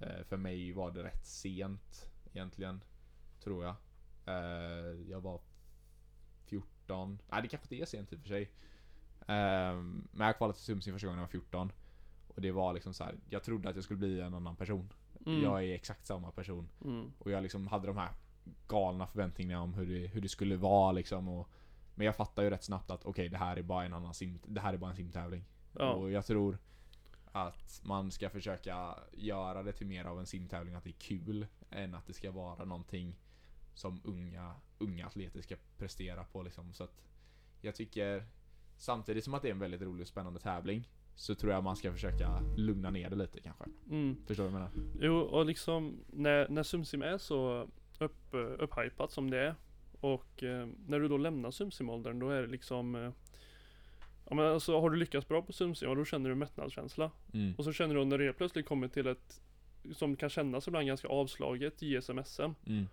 Eh, För mig var det rätt sent Egentligen Tror jag Eh, Jag var 14 Nej det kanske inte är sent i och för sig Ehm, Men jag kvalade till SumSim första gången jag var 14 Och det var liksom så här. Jag trodde att jag skulle bli en annan person mm, Jag är exakt samma person mm, Och jag liksom hade de här galna förväntningarna om hur det, hur det skulle vara liksom och, Men jag fattar ju rätt snabbt att okej det här är bara en annan sim, det här är bara en simtävling ja, Och jag tror att man ska försöka göra det till mer av en simtävling, att det är kul Än att det ska vara någonting som unga, unga atleter ska prestera på liksom. Så att jag tycker Samtidigt som att det är en väldigt rolig och spännande tävling Så tror jag man ska försöka lugna ner det lite kanske. mm. Förstår du vad jag menar? Jo, och liksom när, när SumSim är så upp, eh, upphypat som det är och eh, när du då lämnar SumSim-åldern då är det liksom eh, Ja men alltså har du lyckats bra på SumSim, då känner du mättnadskänsla. Mm. Och så känner du när det helt plötsligt kommer till ett som kan kännas ibland ganska avslaget JSM-SM. Mm.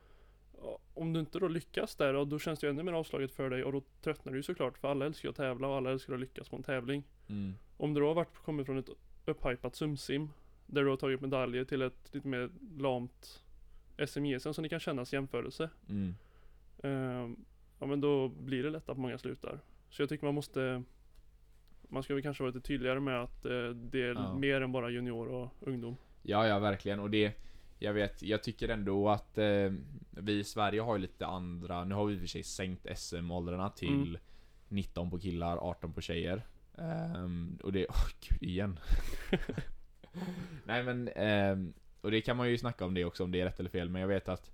Om du inte då lyckas där, och då känns det ju ännu mer avslaget för dig och då tröttnar du ju såklart för alla älskar ju att tävla och alla älskar att lyckas på en tävling. Mm. Om du då har varit, kommit från ett upphypat SumSim där du har tagit medaljer till ett lite mer lamt SM-JSM som det kan kännas jämförelse. Mm. Ehm, ja men då blir det lätt att många slutar. Så jag tycker man måste Man ska väl kanske vara lite tydligare med att eh, det är Ja. mer än bara junior och ungdom. Ja, ja verkligen. Och det, jag vet, jag tycker ändå att eh, vi i Sverige har ju lite andra, nu har vi i och för sig sänkt SM-åldrarna till Mm. 19 på killar, 18 på tjejer. Ehm, och det, åh gud igen. Nej men, ehm, och det kan man ju snacka om det också, om det är rätt eller fel, men jag vet att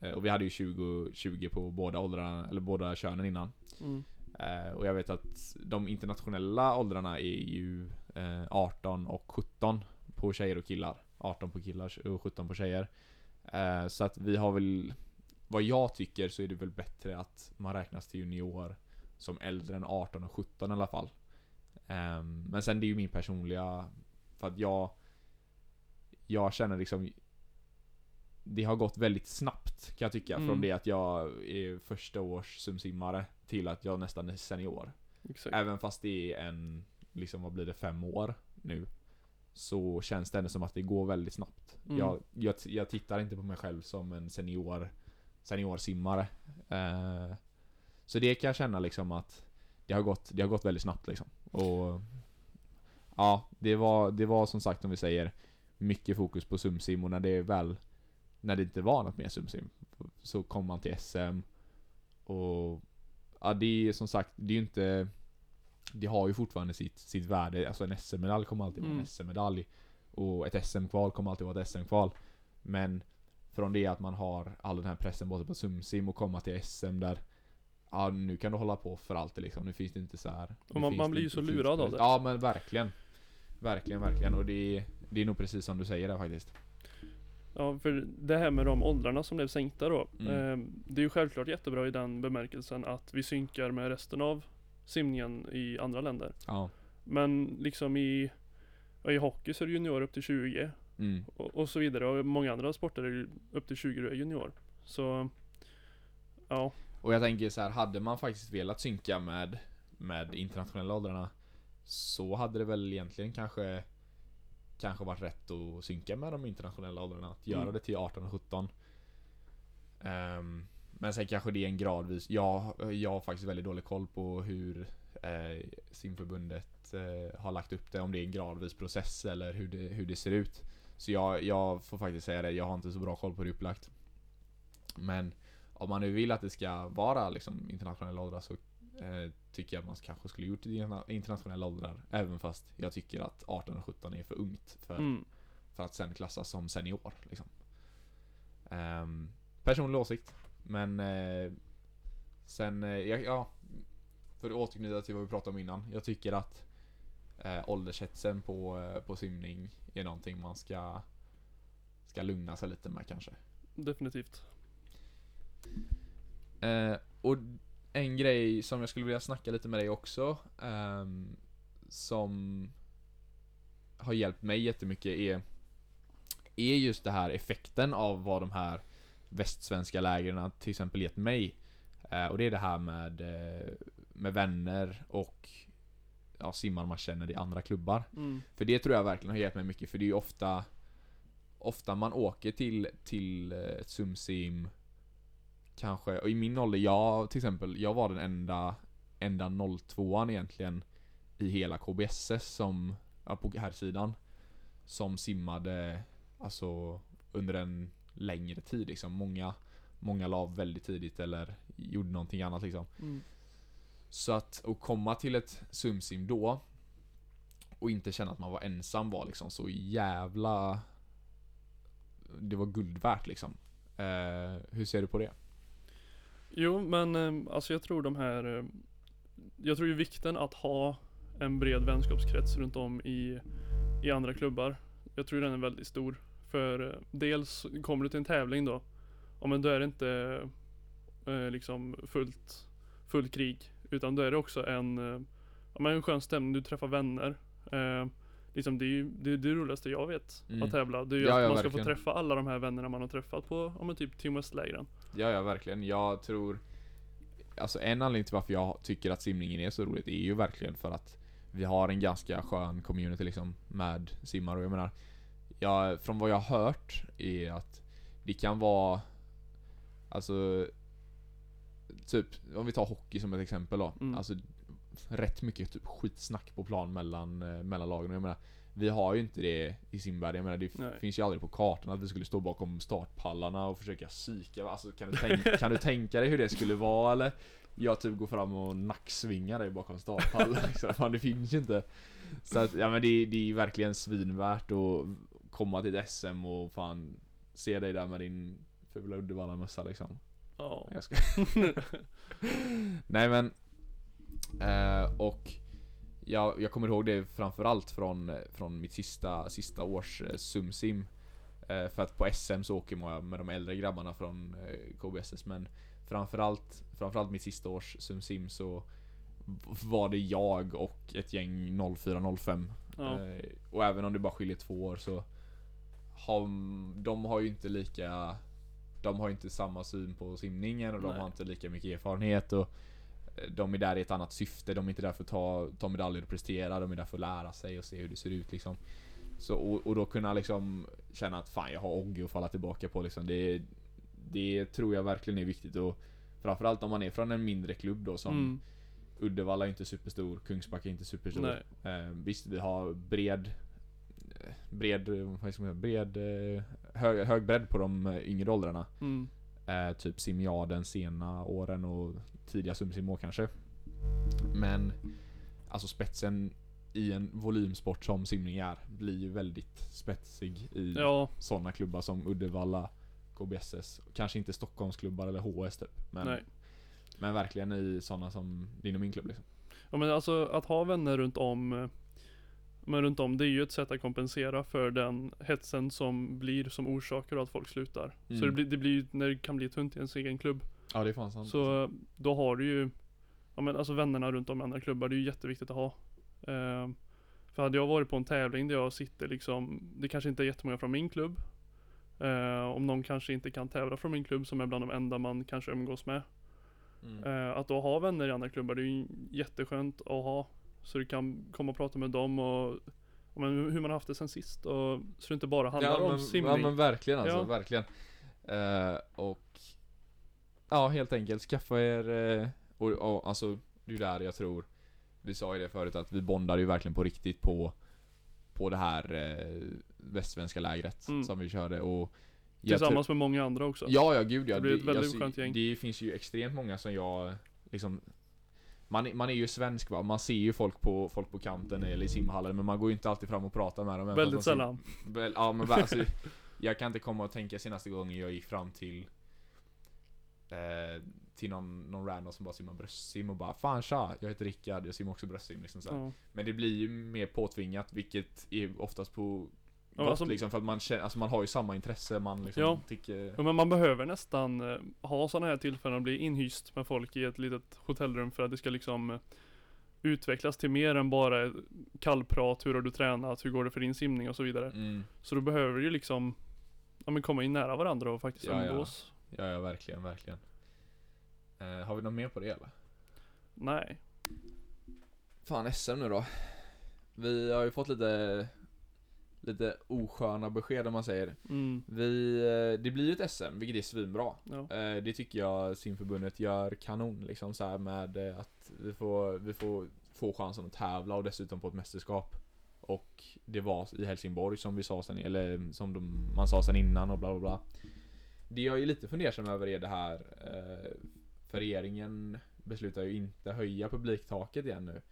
eh, och vi hade ju 20, 20 på båda åldrarna, eller båda könen innan. Mm. Eh, och jag vet att de internationella åldrarna är ju eh, 18 och 17 på tjejer och killar. 18 på killar och 17 på tjejer. Eh, så att vi har väl, vad jag tycker så är det väl bättre att man räknas till junior som äldre än 18 och 17 i alla fall. Eh, men sen det är ju min personliga, för att jag, jag känner liksom det har gått väldigt snabbt kan jag tycka. Mm. Från det att jag är första års sumsimmare till att jag nästan är senior. Exakt. Även fast det är en, liksom vad blir det, fem år nu. Så känns det ändå som att det går väldigt snabbt. Mm. Jag, jag, jag tittar inte på mig själv som en senior Seniorsimmare. Eh, så det kan jag känna liksom att det har gått, det har gått väldigt snabbt liksom. Och Ja, det var, det var som sagt om vi säger Mycket fokus på sumsim och när det väl När det inte var något mer sumsim Så kom man till SM Och Ja det är som sagt, det är ju inte Det har ju fortfarande sitt, sitt värde, alltså en SM-medalj kommer alltid vara en Mm. SM-medalj Och ett SM-kval kommer alltid vara ett SM-kval Men Från det att man har all den här pressen både på sumsim och komma till SM där Ja nu kan du hålla på för alltid liksom, nu finns det inte så här. Och man- man blir ju så lurad av det. Ja men verkligen. Verkligen, verkligen. Och det är, det är nog precis som du säger där faktiskt Ja, för det här med de åldrarna som blev sänkta då. Mm. Eh, det är ju självklart jättebra i den bemärkelsen att vi synkar med resten av simningen i andra länder. Ja Men liksom i, i hockey så är det junior upp till 20 mm. och, och så vidare. Och många andra sporter är upp till 20 du är junior. Så ja, Och jag tänker så här, hade man faktiskt velat synka med Med internationella åldrarna Så hade det väl egentligen kanske Kanske varit rätt att synka med de internationella åldrarna. Att göra Mm. det till 18 och 17 Ehm, Men sen kanske det är en gradvis Jag, jag har faktiskt väldigt dålig koll på hur eh, simförbundet eh, har lagt upp det. Om det är en gradvis process eller hur det, hur det ser ut. Så jag, jag får faktiskt säga det, jag har inte så bra koll på det upplagt. Men om man nu vill att det ska vara liksom internationella åldrar så eh, tycker jag man kanske skulle gjort i interna- internationella åldrar. Även fast jag tycker att 18 och 17 är för ungt för, mm, för att sen klassas som senior. Liksom. Ehm, personlig åsikt. Men eh, sen, eh, ja, ja, för att återknyta till vad vi pratade om innan. Jag tycker att eh, åldershetsen på, eh, på simning är någonting man ska ska lugna sig lite med kanske. Definitivt. Eh, och en grej som jag skulle vilja snacka lite med dig också, ehm, som har hjälpt mig jättemycket är, är just det här effekten av vad de här västsvenska lägren till exempel gett mig. Eh, och det är det här med, eh, med vänner och ja, simmare man känner i andra klubbar. Mm. För det tror jag verkligen har gett mig mycket, för det är ju ofta Ofta man åker till, till eh, ett sumsim Kanske, och i min ålder, jag till exempel, jag var den enda Enda 02an egentligen I hela KBSS som, ja, på här sidan Som simmade Alltså under en längre tid liksom, många Många la av väldigt tidigt eller gjorde någonting annat liksom Mm. så att, att komma till ett sumsim då och inte känna att man var ensam var liksom så jävla Det var guld värt liksom. Eh, hur ser du på det? Jo, men eh, alltså jag tror de här eh, Jag tror ju vikten att ha en bred vänskapskrets runt om i, i andra klubbar. Jag tror den är väldigt stor. För eh, dels kommer du till en tävling då. Ja men då är det inte eh, liksom fullt, fullt krig. Utan då är det också en, ja, men en skön stämning, du träffar vänner. Eh, liksom det är ju det, är det roligaste jag vet Mm. att tävla. Det är ju Ja, att ja, man ska verkligen. få träffa alla de här vännerna man har träffat på, ja men typ Team West-lägren. Ja, ja verkligen. Jag tror Alltså en anledning till varför jag tycker att simningen är så roligt är ju verkligen för att Vi har en ganska skön community liksom med simmare och jag menar jag, Från vad jag har hört är att Det kan vara Alltså Typ, om vi tar hockey som ett exempel då. Mm. Alltså Rätt mycket typ skitsnack på plan mellan, eh, mellan lagen. Och Jag menar, vi har ju inte det i Simberg. Jag menar, det Nej. finns ju aldrig på kartan att vi skulle stå bakom startpallarna och försöka psyka. Alltså kan du, tänka, kan du tänka dig hur det skulle vara eller? Jag typ går fram och nacksvingar dig bakom startpallen liksom. Det finns ju inte. Så att, ja men det, det är verkligen svinvärt att komma till ett SM och fan se dig där med din fula Uddevalla-mössa liksom. Ja. Jag ska. Nej men eh, Och jag, jag kommer ihåg det framförallt från, från mitt sista, sista års eh, sumsim eh, För att på SM så åker man med de äldre grabbarna från eh, KBSS men Framförallt, framförallt mitt sista års sumsim så var det jag och ett gäng 04-05 Ja. Och även om det bara skiljer två år så har, De har ju inte lika De har inte samma syn på simningen och de Nej. har inte lika mycket erfarenhet och De är där i ett annat syfte, de är inte där för att ta, ta medaljer och prestera, de är där för att lära sig och se hur det ser ut liksom så, och, och då kunna liksom känna att fan jag har Ogge att falla tillbaka på liksom det, det tror jag verkligen är viktigt och Framförallt om man är från en mindre klubb då som Mm. Uddevalla är inte superstor, Kungsbacka är inte superstor. Eh, visst, vi har bred eh, Bred, vad ska man säga, bred eh, hög, hög bredd på de eh, yngre åldrarna. Mm. Eh, typ simjaden sena åren och tidiga sumsimår kanske. Men Alltså spetsen i en volymsport som simning är blir ju väldigt spetsig i Ja, sådana klubbar som Uddevalla, KBSS, kanske inte Stockholmsklubbar eller HS typ. Men, nej. men verkligen i sådana som din och min klubb liksom. Ja men alltså att ha vänner runt om eh, Men runt om, det är ju ett sätt att kompensera för den hetsen som blir som orsakar att folk slutar. Mm. Så det blir, det blir när det kan bli tunt i ens egen klubb. Ja det är fan sant. Så eh, då har du ju Ja men alltså vännerna runt om i andra klubbar, det är ju jätteviktigt att ha. Eh, för hade jag varit på en tävling där jag sitter liksom, det kanske inte är jättemånga från min klubb. Eh, om någon kanske inte kan tävla från min klubb som är bland de enda man kanske umgås med. Mm. Eh, att då ha vänner i andra klubbar, det är ju jätteskönt att ha. Så du kan komma och prata med dem och men hur man haft det sen sist. Och, så det inte bara handlar ja, om men, simning. Ja men verkligen alltså, Ja. verkligen. Eh, och Ja helt enkelt, skaffa er eh, och, och alltså det är där jag tror Vi sa ju det förut att vi bondar ju verkligen på riktigt på På det här eh, västsvenska lägret Mm. som vi körde och Tillsammans med många andra också. Ja, ja gud ja. Det blir ett väldigt jag- skönt gäng. Det finns ju extremt många som jag liksom man, man är ju svensk va, man ser ju folk på, folk på kanten eller i simhallen men man går ju inte alltid fram och pratar med dem Väldigt sällan. Väl, ja men alltså, Jag kan inte komma och tänka senaste gången jag gick fram till eh, Till någon, någon random som bara simmar bröstsim och bara Fan tja, jag heter Rickard, jag simmar också bröstsim liksom så. Ja. Men det blir ju mer påtvingat vilket är oftast på gott alltså- liksom för att man känner, alltså man har ju samma intresse, man liksom Ja. tycker Ja, men man behöver nästan eh, ha sådana här tillfällen och bli inhyst med folk i ett litet hotellrum för att det ska liksom eh, utvecklas till mer än bara kallprat, hur har du tränat, hur går det för din simning och så vidare. mm, Så då behöver du ju liksom Ja men komma in nära varandra och faktiskt Ja, ja. umgås. Ja, ja verkligen, verkligen. Eh, har vi något mer på det eller? Nej. Fan SM nu då. Vi har ju fått lite Lite osköna besked om man säger. Mm. Vi, eh, det blir ju ett SM, vilket är svinbra. Ja. Eh, Det tycker jag simförbundet gör kanon liksom så med eh, att vi får, vi får få chansen att tävla och dessutom på ett mästerskap. Och det var i Helsingborg som vi sa sen, eller som de, man sa sen innan och bla bla bla. Det jag är lite fundersam över är det här, för regeringen beslutar ju inte höja publiktaket igen nu.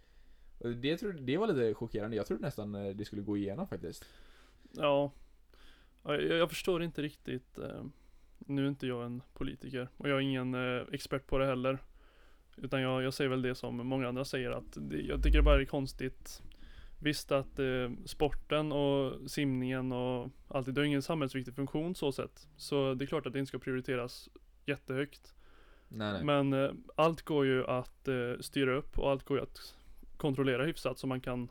Det, trodde, det var lite chockerande, jag trodde nästan eh, det skulle gå igenom faktiskt. Ja. Ja, Jag, jag förstår inte riktigt. Eh, nu är inte jag en politiker och jag är ingen eh, expert på det heller. Utan jag, jag säger väl det som många andra säger att det, jag tycker det bara är konstigt. Visst att eh, sporten och simningen och allt det, det har ingen samhällsviktig funktion så sett. Så det är klart att det inte ska prioriteras jättehögt. Nej nej. Men eh, allt går ju att eh, styra upp och allt går ju att kontrollera hyfsat så man kan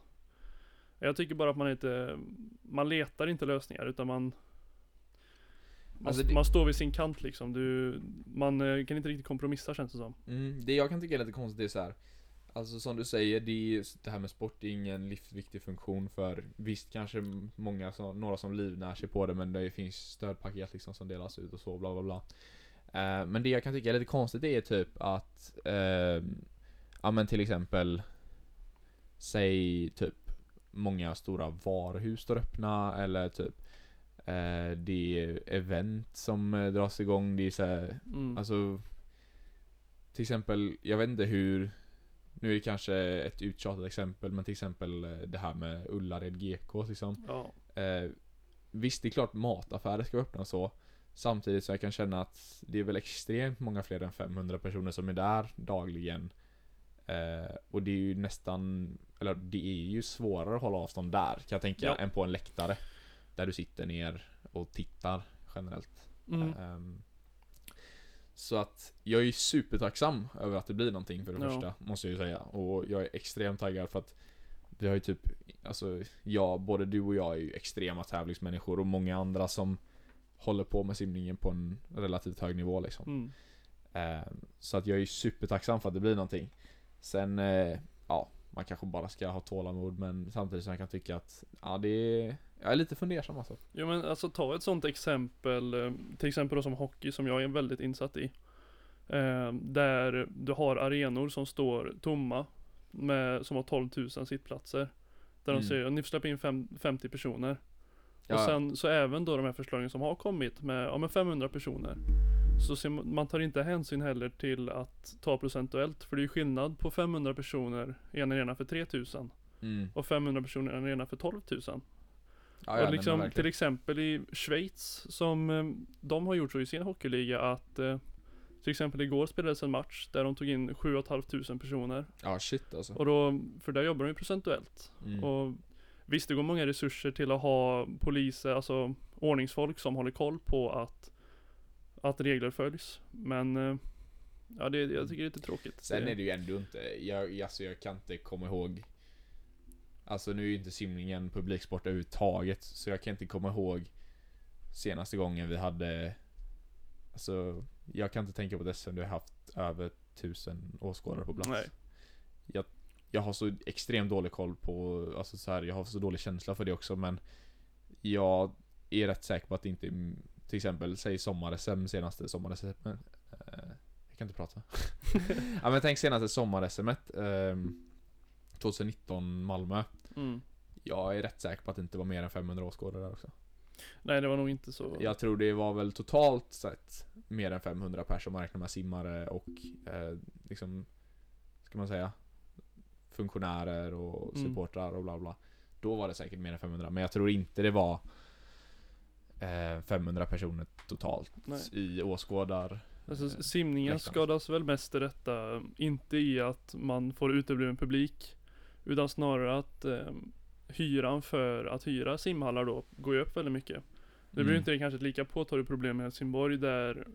Jag tycker bara att man inte Man letar inte lösningar utan man Man, Alltså det- man står vid sin kant liksom. Du, man eh, kan inte riktigt kompromissa känns det som. Mm, det jag kan tycka är lite konstigt är så här. Alltså som du säger, det, är, det här med sport är ingen livsviktig funktion för Visst kanske många, som, några som livnär sig på det men det finns stödpaket liksom som delas ut och så bla bla bla Eh, Men det jag kan tycka är lite konstigt är typ att eh, Ja men till exempel Säg typ Många stora varuhus står öppna eller typ eh, Det är event som eh, dras igång, det är så här, Mm. Alltså Till exempel, jag vet inte hur Nu är det kanske ett uttjatat exempel men till exempel eh, det här med Ullared GK liksom ja. eh, Visst det är klart mataffärer ska öppna så Samtidigt så jag kan känna att det är väl extremt många fler än 500 personer som är där dagligen eh, Och det är ju nästan Eller det är ju svårare att hålla avstånd där kan jag tänka Ja. än på en läktare Där du sitter ner och tittar generellt Mm. Ehm, Så att jag är supertacksam över att det blir någonting för det Ja. första, måste jag ju säga. Och jag är extremt taggad för att vi har ju typ, alltså jag, både du och jag är ju extrema tävlingsmänniskor och många andra som håller på med simningen på en relativt hög nivå liksom. Mm. Ehm, Så att jag är supertacksam för att det blir någonting. Sen, eh, ja, man kanske bara ska ha tålamod men samtidigt jag kan tycka att, ja det är, jag är lite fundersam alltså. Ja men alltså ta ett sånt exempel, eh, till exempel då som hockey som jag är väldigt insatt i. Eh, där du har arenor som står tomma, med, som har 12 000 sittplatser. Där Mm. de säger ni får släppa in fem, 50 personer. Ja, Och sen så även då de här förslagen som har kommit med, ja, med 500 personer. Så ser man, man tar inte hänsyn heller till att ta procentuellt. För det är ju skillnad på 500 personer i en arena för 3000 mm. och 500 personer i en arena för 12 000. ja, och liksom till exempel i Schweiz som eh, de har gjort så i sin hockeyliga att eh, till exempel igår spelades en match där de tog in 7 500 personer. Ja shit alltså. Och då, för där jobbar de ju procentuellt. Mm. Och visst det går många resurser till att ha poliser, alltså ordningsfolk som håller koll på att att regler följs. Men eh, ja det, jag tycker det är lite tråkigt. Sen är det ju ändå inte, jag, alltså jag kan inte komma ihåg Alltså nu är ju inte simningen publiksport överhuvudtaget Så jag kan inte komma ihåg Senaste gången vi hade Alltså Jag kan inte tänka på ett SM där vi haft över tusen åskådare på plats Nej. Jag, jag har så extremt dålig koll på Alltså så här, jag har så dålig känsla för det också men Jag är rätt säker på att det inte Till exempel, säg sommar-SM senaste sommar-SM eh, Jag kan inte prata Ja men tänk senaste sommar-SM ehm, 2019 Malmö Mm. Jag är rätt säker på att det inte var mer än 500 åskådare där också Nej det var nog inte så. Jag tror det var väl totalt sett Mer än 500 personer om man räknar med simmare och eh, liksom Ska man säga Funktionärer och Mm. supportrar och bla bla Då var det säkert mer än 500 men jag tror inte det var eh, 500 personer totalt Nej. i åskådar Alltså eh, simningen läktaren. skadas väl mest i detta, inte i att man får utebliven publik. Utan snarare att eh, hyran för att hyra simhallar då går ju upp väldigt mycket. Nu blir Mm. inte det kanske ett lika påtagligt problem i Helsingborg där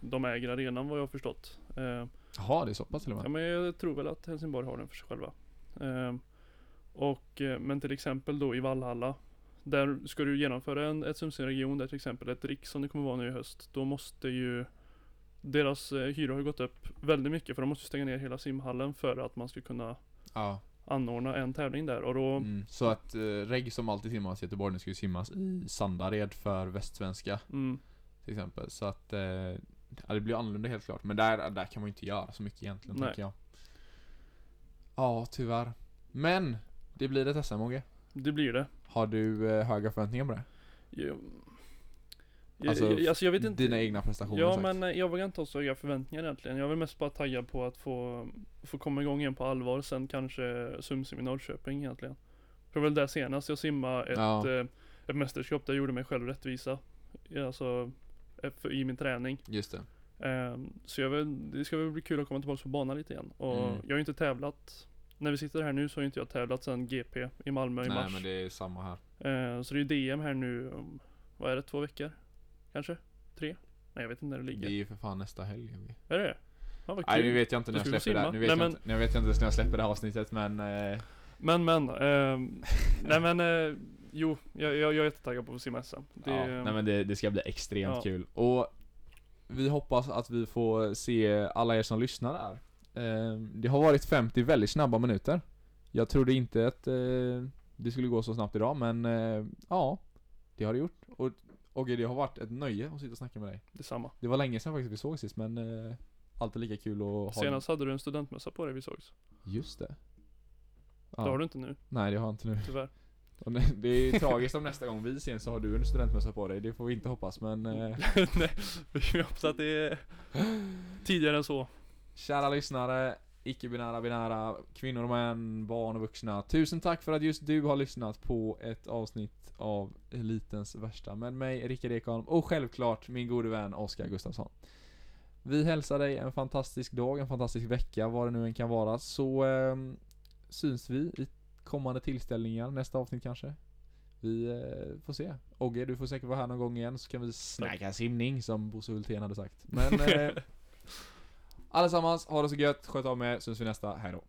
de äger arenan vad jag har förstått. Eh, Jaha, det är så pass till och Ja med? men jag tror väl att Helsingborg har den för sig själva. Ehm, och, eh, men till exempel då i Vallhalla. Där ska du genomföra en, Sundsvallsregion där till exempel ett riks som det kommer vara nu i höst. Då måste ju deras eh, hyra har gått upp väldigt mycket för de måste stänga ner hela simhallen för att man ska kunna Ja. anordna en tävling där och då Mm. Så att eh, regg som alltid simmas i Göteborg nu ska ju simmas i Sandared för västsvenska mm, till exempel. Så att eh, ja, det blir annorlunda helt klart. Men där, där kan man ju inte göra så mycket egentligen Nej. tänker jag. Ja, tyvärr. Men det blir ett SM-OG. Det blir det. Har du eh, höga förväntningar på det? Jag, Alltså, jag, alltså jag vet inte. Dina egna prestationer Ja sagt. men eh, jag vågar inte ha så höga förväntningar egentligen. Jag är väl mest bara taggad på att få, få komma igång igen på allvar. Sen kanske Sumsim i Norrköping egentligen. Det var väl där senast jag simmade ett, Ja. eh, ett mästerskap där jag gjorde mig själv rättvisa. Alltså eh, för- i min träning. Just det. Ehm, så jag vill, det ska väl bli kul att komma tillbaka på banan lite igen. Och Mm. jag har ju inte tävlat när vi sitter här nu så har ju inte jag tävlat sedan GP i Malmö i Nej mars. men det är samma här. Eh, så det är DM här nu om, vad är det, två veckor? Kanske? Tre? Nej jag vet inte när det Det ligger. är ju för fan nästa helg. Är det Ja vad Nej nu kul. vet jag inte när jag släpper det här. Nu vet, Nej, jag men- inte, nu vet jag inte när jag släpper det här avsnittet men eh, Men men, ehm, nej men eh, jo, jag, jag, jag är jättetaggad på att simma SM. Det, ja, nej men det, det ska bli extremt Ja. kul. Och vi hoppas att vi får se alla er som lyssnar där. Eh, det har varit 50 väldigt snabba minuter. Jag trodde inte att eh, det skulle gå så snabbt idag men eh, ja, det har det gjort. Och Ogge, det har varit ett nöje att sitta och snacka med dig. Detsamma. Det var länge sedan faktiskt vi såg sist men eh, alltid lika kul att ha Senast hade du en studentmössa på dig vi sågs. Just det. Det har du inte nu, Nej det har jag inte nu. tyvärr. Det, är tragiskt om nästa gång vi ses så har du en studentmössa på dig. Det får vi inte hoppas men nej, vi hoppas att det är tidigare än så. Kära lyssnare, icke-binära, binära, kvinnor och män, barn och vuxna. Tusen tack för att just du har lyssnat på ett avsnitt av Elitens värsta med mig, Rickard Ekholm och självklart min gode vän Oskar Gustafsson. Vi hälsar dig en fantastisk dag, en fantastisk vecka, vad det nu än kan vara, så ehm, syns vi i kommande tillställningar, nästa avsnitt kanske. Vi eh, får se. Ogge, du får säkert vara här någon gång igen så kan vi snacka simning som Bosse Hultén hade sagt. Men eh, Allesammans, ha det så gött, sköt om er, syns vi nästa, hejdå.